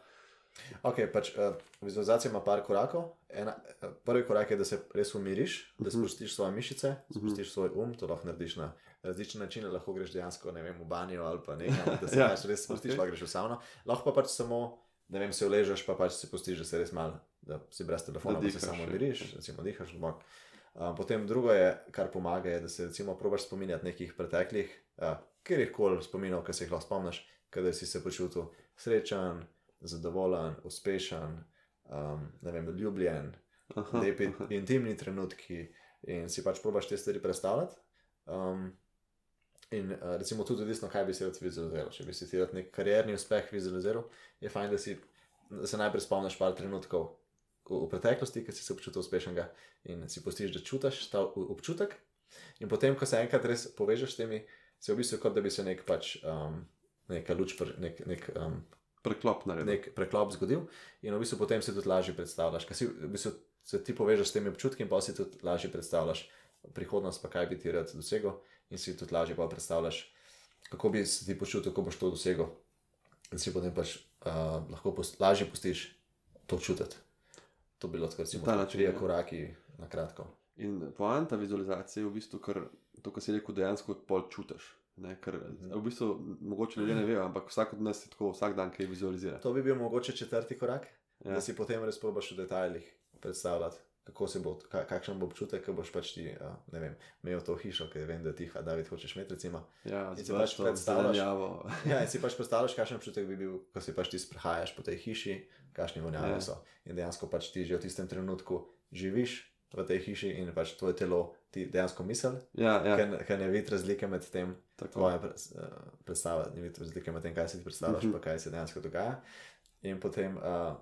Ok, pač uh, vizualizacija ima par korakov. Ena, uh, prvi korak je, da se res umiriš, da Mhm. sprostiš svoje mišice, sprostiš svoj um, to lahko narediš na različne načine, lahko greš dejansko vem, v banjo ali pa nekam, da se Ja, ja, pač res sprostiš, ok. okay. lahko greš v savno. Lahko pa pač samo, ne vem, se uležeš, pa pač se pustiš, da se res mal, da si brez telefona, Da da se dihaš, samo ja. umiriš, recimo dihaš v bok. Um, potem drugo je, kar pomaga, je, da se recimo probaš spominjati nekih preteklih, uh, kjer koli spominov, ki se jih lahko spomniš, kadar si se počutil srečen, zadovoljen, uspešen, um, ne vem, ljubljen, lepi intimni trenutki in si pač probaš te stvari predstavljati. Um, in uh, recimo tudi odvisno, kaj bi si rad vizualiziral. Če bi si rad nek karierni uspeh vizualiziral, je fajn, da, si, da se najprej spomniš par trenutkov v, v preteklosti, ki si se počutil uspešnega in si postiš, da čutiš ta občutek. In potem, ko se enkrat res povežeš s temi, se v bistvu kot da bi se nek pač. Um, Neka luč, pre- nek, nek, um, Preklop naredil. nek preklop zgodil, in v bistvu potem si tudi lažje predstavljaš. Ker si v bistvu se ti povežeš s temi občutki, in pa si tudi lažje predstavljaš prihodnost, pa kaj bi ti rad dosegel, in si tudi lažje pa predstavljaš, kako bi se ti počutil, ko boš to dosegel. In si potem pač uh, lahko pos, lažje pustiš to čutiti. To bi bilo tako, recimo, ta način, trije ja. koraki na kratko. In poanta vizualizacije je v bistvu, kar, to, kar si rekel, dejansko pol čutiš. Ne, ker Mhm. v bistvu mogoče ljudje ne vejo, ampak vsak od nas je tako vsak dan kaj vizualizira. To bi bil mogoče četrti korak. Ja. da si potem res probaš v detajlih predstavljati, kako se bo, ka, kakšen bo občutek, ko boš pač ti, uh, ne vem, imel to hišo, ki vem, da tiha, David, hočeš imeti, recimo. Ja, In si pač predstavljaš-. Ja, in si pač predstavljaš, kakšen občutek bi bil, ko si pač ti sprehajaš po tej hiši, kakšni vonjavi Ja. so. In dejansko pač ti že v tistem trenutku živiš v tej hiši in pač tvoje telo ti dejansko misli, Ja, ja, ker, ker ne vidiš razlike med tem, tako. tvoje pres- eh, predstave, ne vidiš razlike med tem, kaj si ti predstavljaš, Mhm. pa kaj se dejansko dogaja. In potem uh,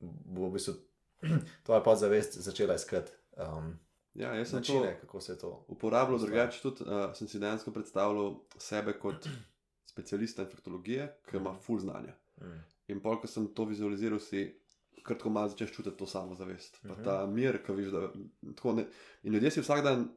bo v bistvu tvoja podzavest začela iskati um, Ja, jaz sem to načine, kako se to. uporabljal drugače. Tudi uh, sem si dejansko predstavljal sebe kot specialista infektologije, ki ima Mhm. full znanja. Mm. In pol, ko sem to vizualiziral, si kratko malo začneš čutiti to samozavest. Pa Mhm. ta mir, ki vidiš, da tako ne. In ljudje si vsak dan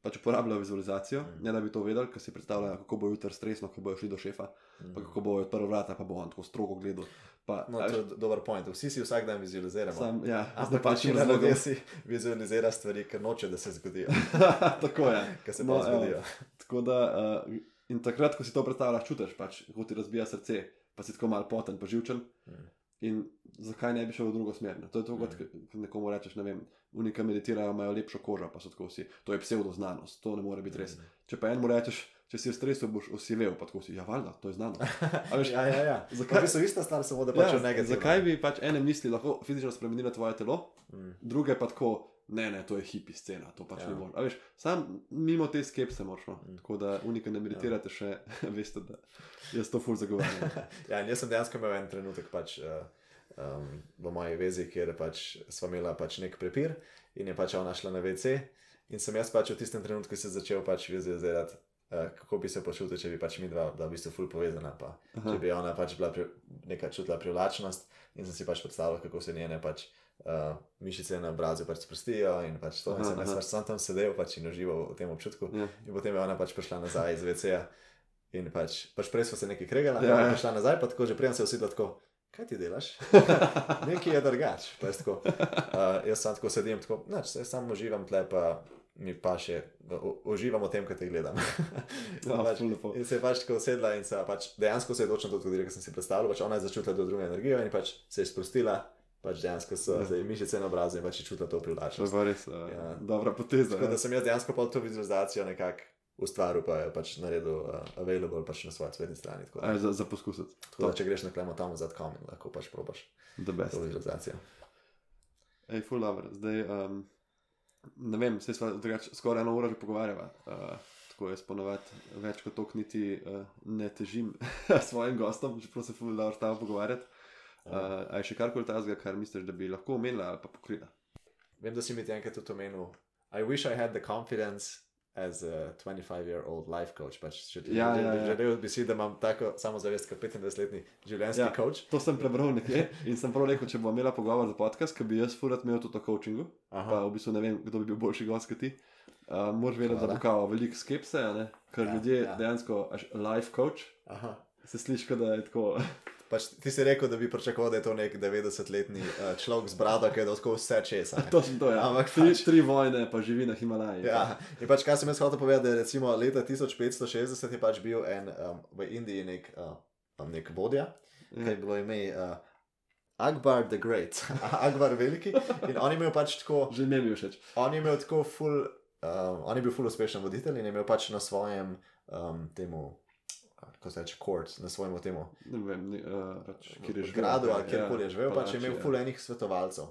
pač uporabljajo vizualizacijo, Mhm. ne da bi to vedeli, ker si predstavljajo, kako bo jutri stresno, ko bojo šli do šefa, pa Mm. kako bo odprl vrata, pa bo on tako strogo gledal. Pa, No, to je dober point. Vsi si vsak dan vizualiziramo. sam, ja, Ampak napačnim večina razlogom. ljudi si vizualizira stvari, ker noče, da se zgodijo, tako je. ker se No, evo. zgodijo. Tako da, uh, in takrat, ko si to predstavljaš, čutiš, pač, kako ti razbija srce, pa si tako malo poten, pa živčen. Mm. In zakaj ne bi šel v drugo smer? Ne? To je to, kot mm. nekomu rečeš, ne vem, unika meditirajo, imajo lepšo kožo, pa so tako vsi. To je pseudoznanost, to ne more biti res. Mm. Če pa enemu rečeš, če si v stresu, boš osivel, pa tako si, ja, valjda, to je znanost. A veš, ja, ja, ja. zakaj- Zakaj so ista stvar, samo da pač ja, Ja, negativno. zakaj bi pač ene misli lahko fizično spremenile tvoje telo, Mm. druge pa tako, ne, ne, to je hipi scena, to pač Ja. ja. ne moreš. A veš, sam mimo te skepse moraš. No. Mm. Tako da unika ne meditirate še, veste, da jaz to ful zagovarjam. Ja, in jaz sem dejansko imel en trenutek pač, uh, um, v moji vezi, kjer pač sva imela pač nek prepir in je pač ona šla na WC. In sem jaz pač v tistem trenutku se začel pač vizualizirati, kako bi se počutil, če bi pač mi dva bila v bistvu ful povezana. Pa, Aha. če bi ona pač bila pri, neka čutila privlačnost in sem si pač predstavljal, kako se njene pač. Uh, mišice na obrazu pač sprostijo, in pač to, in Aha, sem jaz pač sam tam sedel pač in užival v tem občutku. Ja. In potem je ona pač prišla nazaj iz WC-ja. In pač, pač prej smo se nekaj kregali, Ja, ja, prišla nazaj, pa tako že prej se usedla tako. Kaj ti delaš? Nekaj je drugač. Pa jaz, tako, uh, jaz sam tako sedim, tako, nač, samo uživam tle, pa mi pa še uživam v tem, kaj te gledam. Ja, pač, in se je pač tako usedla in se je pač, dejansko se je točno to zgodilo, kar sem si predstavljal. Pač ona je začutila to drugo energijo in pač se je sprostila, pač dejansko so Ja. ji mišice na obrazu in pač je čutila to To je privlačnost. res uh, Ja. dobra poteza. Tako Ja. da sem jaz dejansko pa to vizualizacijo nekako ustvaril, pa je pač naredil uh, available pač na svoji spletni strani. Tako da, Aj, za, za poskusiti. tako da če greš na klemo.com, lahko pač probaš The best. to vizualizacijo. Ej, full dobro. Zdaj, um, ne vem, se sva drugače skoraj eno uro že pogovarjava. Uh, tako jaz ponovadi več kot tok niti uh, ne težim svojim gostom, čeprav se full dobro tam pogovarjati. Uh, a je še karkoli tazga, kar misliš, da bi lahko omenila ali pa pokrila? Vem, da si mi enkrat tudi omenil. I wish I had the confidence as a 25-year-old life coach. Pač, če, Ja, ja, ja. želel bi si, da imam tako samozavest kot 25-letni življenjski Ja. coach. To sem prebral nekje in sem prav rekel, če bo imela pogovor za podcast, ki bi jaz furat imel tudi o coachingu, pa Aha, v bistvu ne vem, kdo bi bil boljši gost kot ti. Uh, Moraš vedeti, da bo kao veliko skepse, ker Ja, ljudje ja. ja. dejansko, life coach, aha. se sliši, da je tako. Pač, ti si rekel, da bi pričakoval, da je to nek 90-letni uh, človek z brado, ki je tako vse česa. ne? Točno to je. Ampak tri, pač- tri vojne, pa živi na Himalaji. Ja, in pač kaj sem jaz hotel povedati, da je recimo leta 1560 je pač bil en um, v Indiji nek, uh, um, nek vodja, Ja. ki je bilo ime uh, Akbar the Great, Akbar veliki. In on je imel pač tako, Že ne mi je všeč. on je imel tako ful, um, on je bil ful uspešen voditelj in je imel pač na svojem um, temu, kako se reče, court, na svojem temu Ne vem, ni, uh, pač, kjer je v živel. gradu ali ja, kjerkoli je živel, pač je imel ja. ful enih svetovalcev.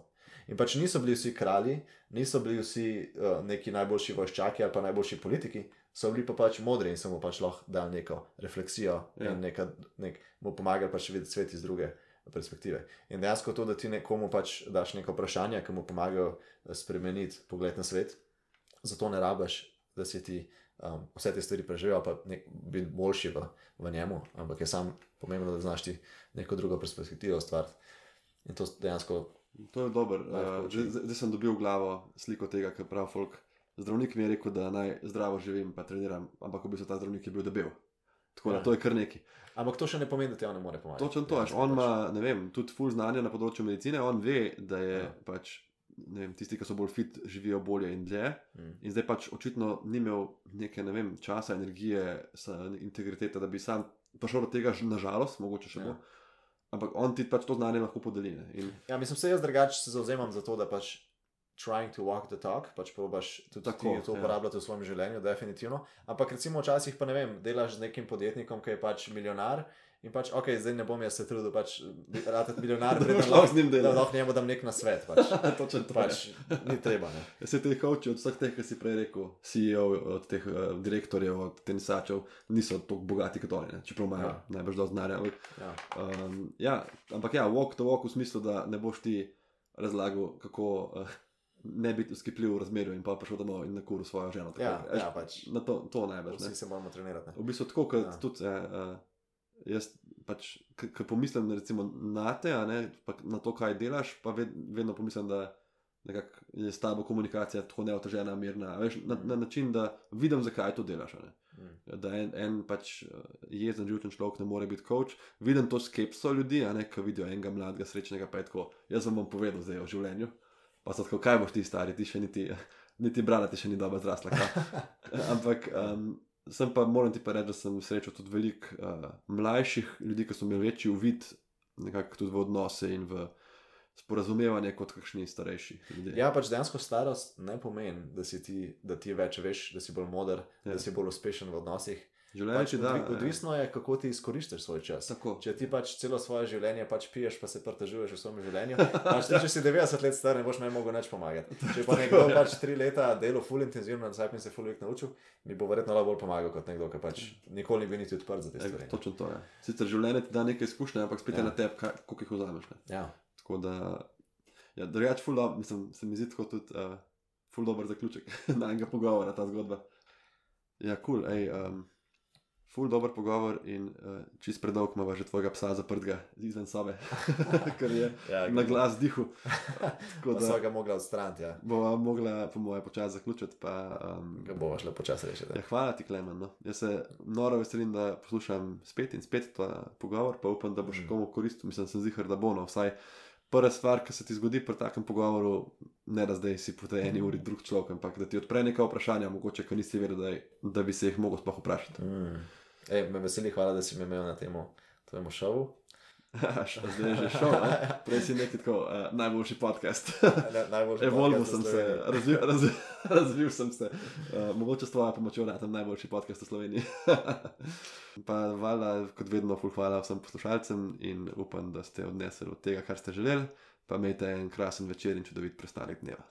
In pač niso bili vsi kralji, niso bili vsi uh, neki najboljši vojščaki ali pa najboljši politiki, so bili pa pač modri in so mu pač lahko dali neko refleksijo Ja. in neka, nek, mu pomagali pač videti svet iz druge perspektive. In dejansko to, da ti nekomu pač daš neko vprašanje, ki mu pomagajo eh, spremeniti pogled na svet, zato ne rabiš, da si ti um, vse te stvari preživel, pa nek, biti boljši v, v njemu, ampak je sam pomembno, da znaš ti neko drugo perspektivo ustvariti. In to dejansko To je dobro. Uh, coaching. zdaj, sem dobil v glavo sliko tega, kar pravi folk. Zdravnik mi je rekel, da naj zdravo živim, pa treniram, ampak v bistvu ta zdravnik je bil debel. Tako da Ja. to je kar neki. Ampak to še ne pomeni, da ti on ne more pomagati. Točno to, Dejansko on pač. ima, ne vem, tudi full znanja na področju medicine, on ve, da je Ja. pač, vem, tisti, ki so bolj fit, živijo bolje in dlje. Mm. In zdaj pač očitno ni imel neke, ne vem, časa, energije, integritete, da bi sam prišel do tega, nažalost, mogoče še Ja. bo. Ampak on ti pač to znanje lahko podeli. ne. In Ja, mislim, se jaz drugače se zauzemam za to, da pač trying to walk the talk, pač probaš tudi Tako, Tako, to ja. uporabljati v svojem življenju, definitivno. Ampak recimo včasih pa ne vem, delaš z nekim podjetnikom, ki je pač milijonar. In pač, ok, zdaj ne bom jaz se trudil, pač, ratati milijonar, Da lahko z njim da delal. lahko njemu dam nek nasvet. Pač, točno to. pač ni treba. Ne. Jaz se teh coachov, od vseh teh, ki si prej rekel, CEO, od teh uh, direktorjev, od tenisačev, niso tako bogati kot oni, ne? čeprav imajo Ja. najbrž dosti. Ampak, Ja. um, ja, ampak ja, walk the walk v smislu, da ne boš ti razlagal, kako uh, ne biti uskipljiv v razmerju in pa prišel domov in na kuru svojo ženo. tako, Ja, veš, ja, pač. Na to, to. Ne? Vsi se moramo trenirati. Ne. V bistvu tako, kot Ja. tudi ja, uh, jaz, pač, ko pomislim recimo, na te, ne, na to, kaj delaš, pa ved, vedno pomislim, da nekako je s tabo komunikacija tako neotežena, mirna. Veš, na, na način, da vidim, zakaj to delaš. Mm. Da en, en pač eh, jezen, živčen človek ne more biti coach. Vidim to skepso ljudi, ne, ki vidijo enega mladega, srečnega, tako. Jaz vam bom povedal zdaj o življenju. Pa so tako, kaj boš ti stari, ti še niti, niti brala, ti še ni dobro zrasla. kaj?" Ampak um, sem pa, moram ti pa reči, da sem srečal tudi veliko uh, mlajših ljudi, ki so imeli večji uvid nekako tudi v odnose in v sporazumevanje kot kakšni starejši ljudje. Ja, pač dejansko starost ne pomeni, da, si ti, da ti več veš, da si bolj moder, Ja. da si bolj uspešen v odnosih. Življenje Pač da. odvi, ja. odvisno je, kako ti izkoriščaš svoj čas. Tako. Če ti pač celo svoje življenje pač piješ, pa se prtežuješ v svojem življenju, pač ti, če si 90 let star, ne boš me mogel nič pomagati. Če pa nekdo pač tri leta delo full intenzivno, na in se full veliko naučil, mi bo verjetno lahko bolj pomagal kot nekdo, ki pač nikoli ni bil niti odprt za te E, stvari. točno to je. Sicer življenje ti da nekaj izkušnje, ampak spet ja. Je na tebi, koliko jih vzameš. Ne? Ja. Tako da, ja, drugače, ful dobro, mislim, se mi zdi tako tudi uh, ful dober zaključek na enega pogovora, ta zgodba. Ja, kul, cool, ej, um, ful dober pogovor in uh, čist predolg ima že tvojega psa zaprtega izven sobe, ker je Ja, na glas dihu. Tako so da ga mogla odstraniti, ja. bova mogla, po moje, počasi zaključiti. Pa, um, Ga bomo šele počasi rešiti. Ja, hvala ti, Klemen. No. Jaz se noro veselim, da poslušam spet in spet ta pogovor, pa upam, da bo še Mm. komu koristil. Mislim, sem zihar, da bo. No. Vsaj prva stvar, ki se ti zgodi pri takem pogovoru, ne da zdaj si po tej eni uri drug človek, ampak da ti odpre neka vprašanja, mogoče, ki nisi vedel, da, je, da bi se jih mogel sploh vprašati. Mm. Ej, me veseli, hvala, da si me imel na temo tvojemu šovu. zdaj je že šel, ne? prej si nekaj tako, uh, najboljši podcast. Najboljši Evolvo podcast sem se, razvil, razvil, razvil sem se. Uh, mogoče s tvojo pomočjo tem najboljši podcast v Sloveniji. pa valjda, kot vedno, ful hvala vsem poslušalcem in upam, da ste odnesli od tega, kar ste želeli. Pa imejte en krasen večer in čudovit prestanek dneva.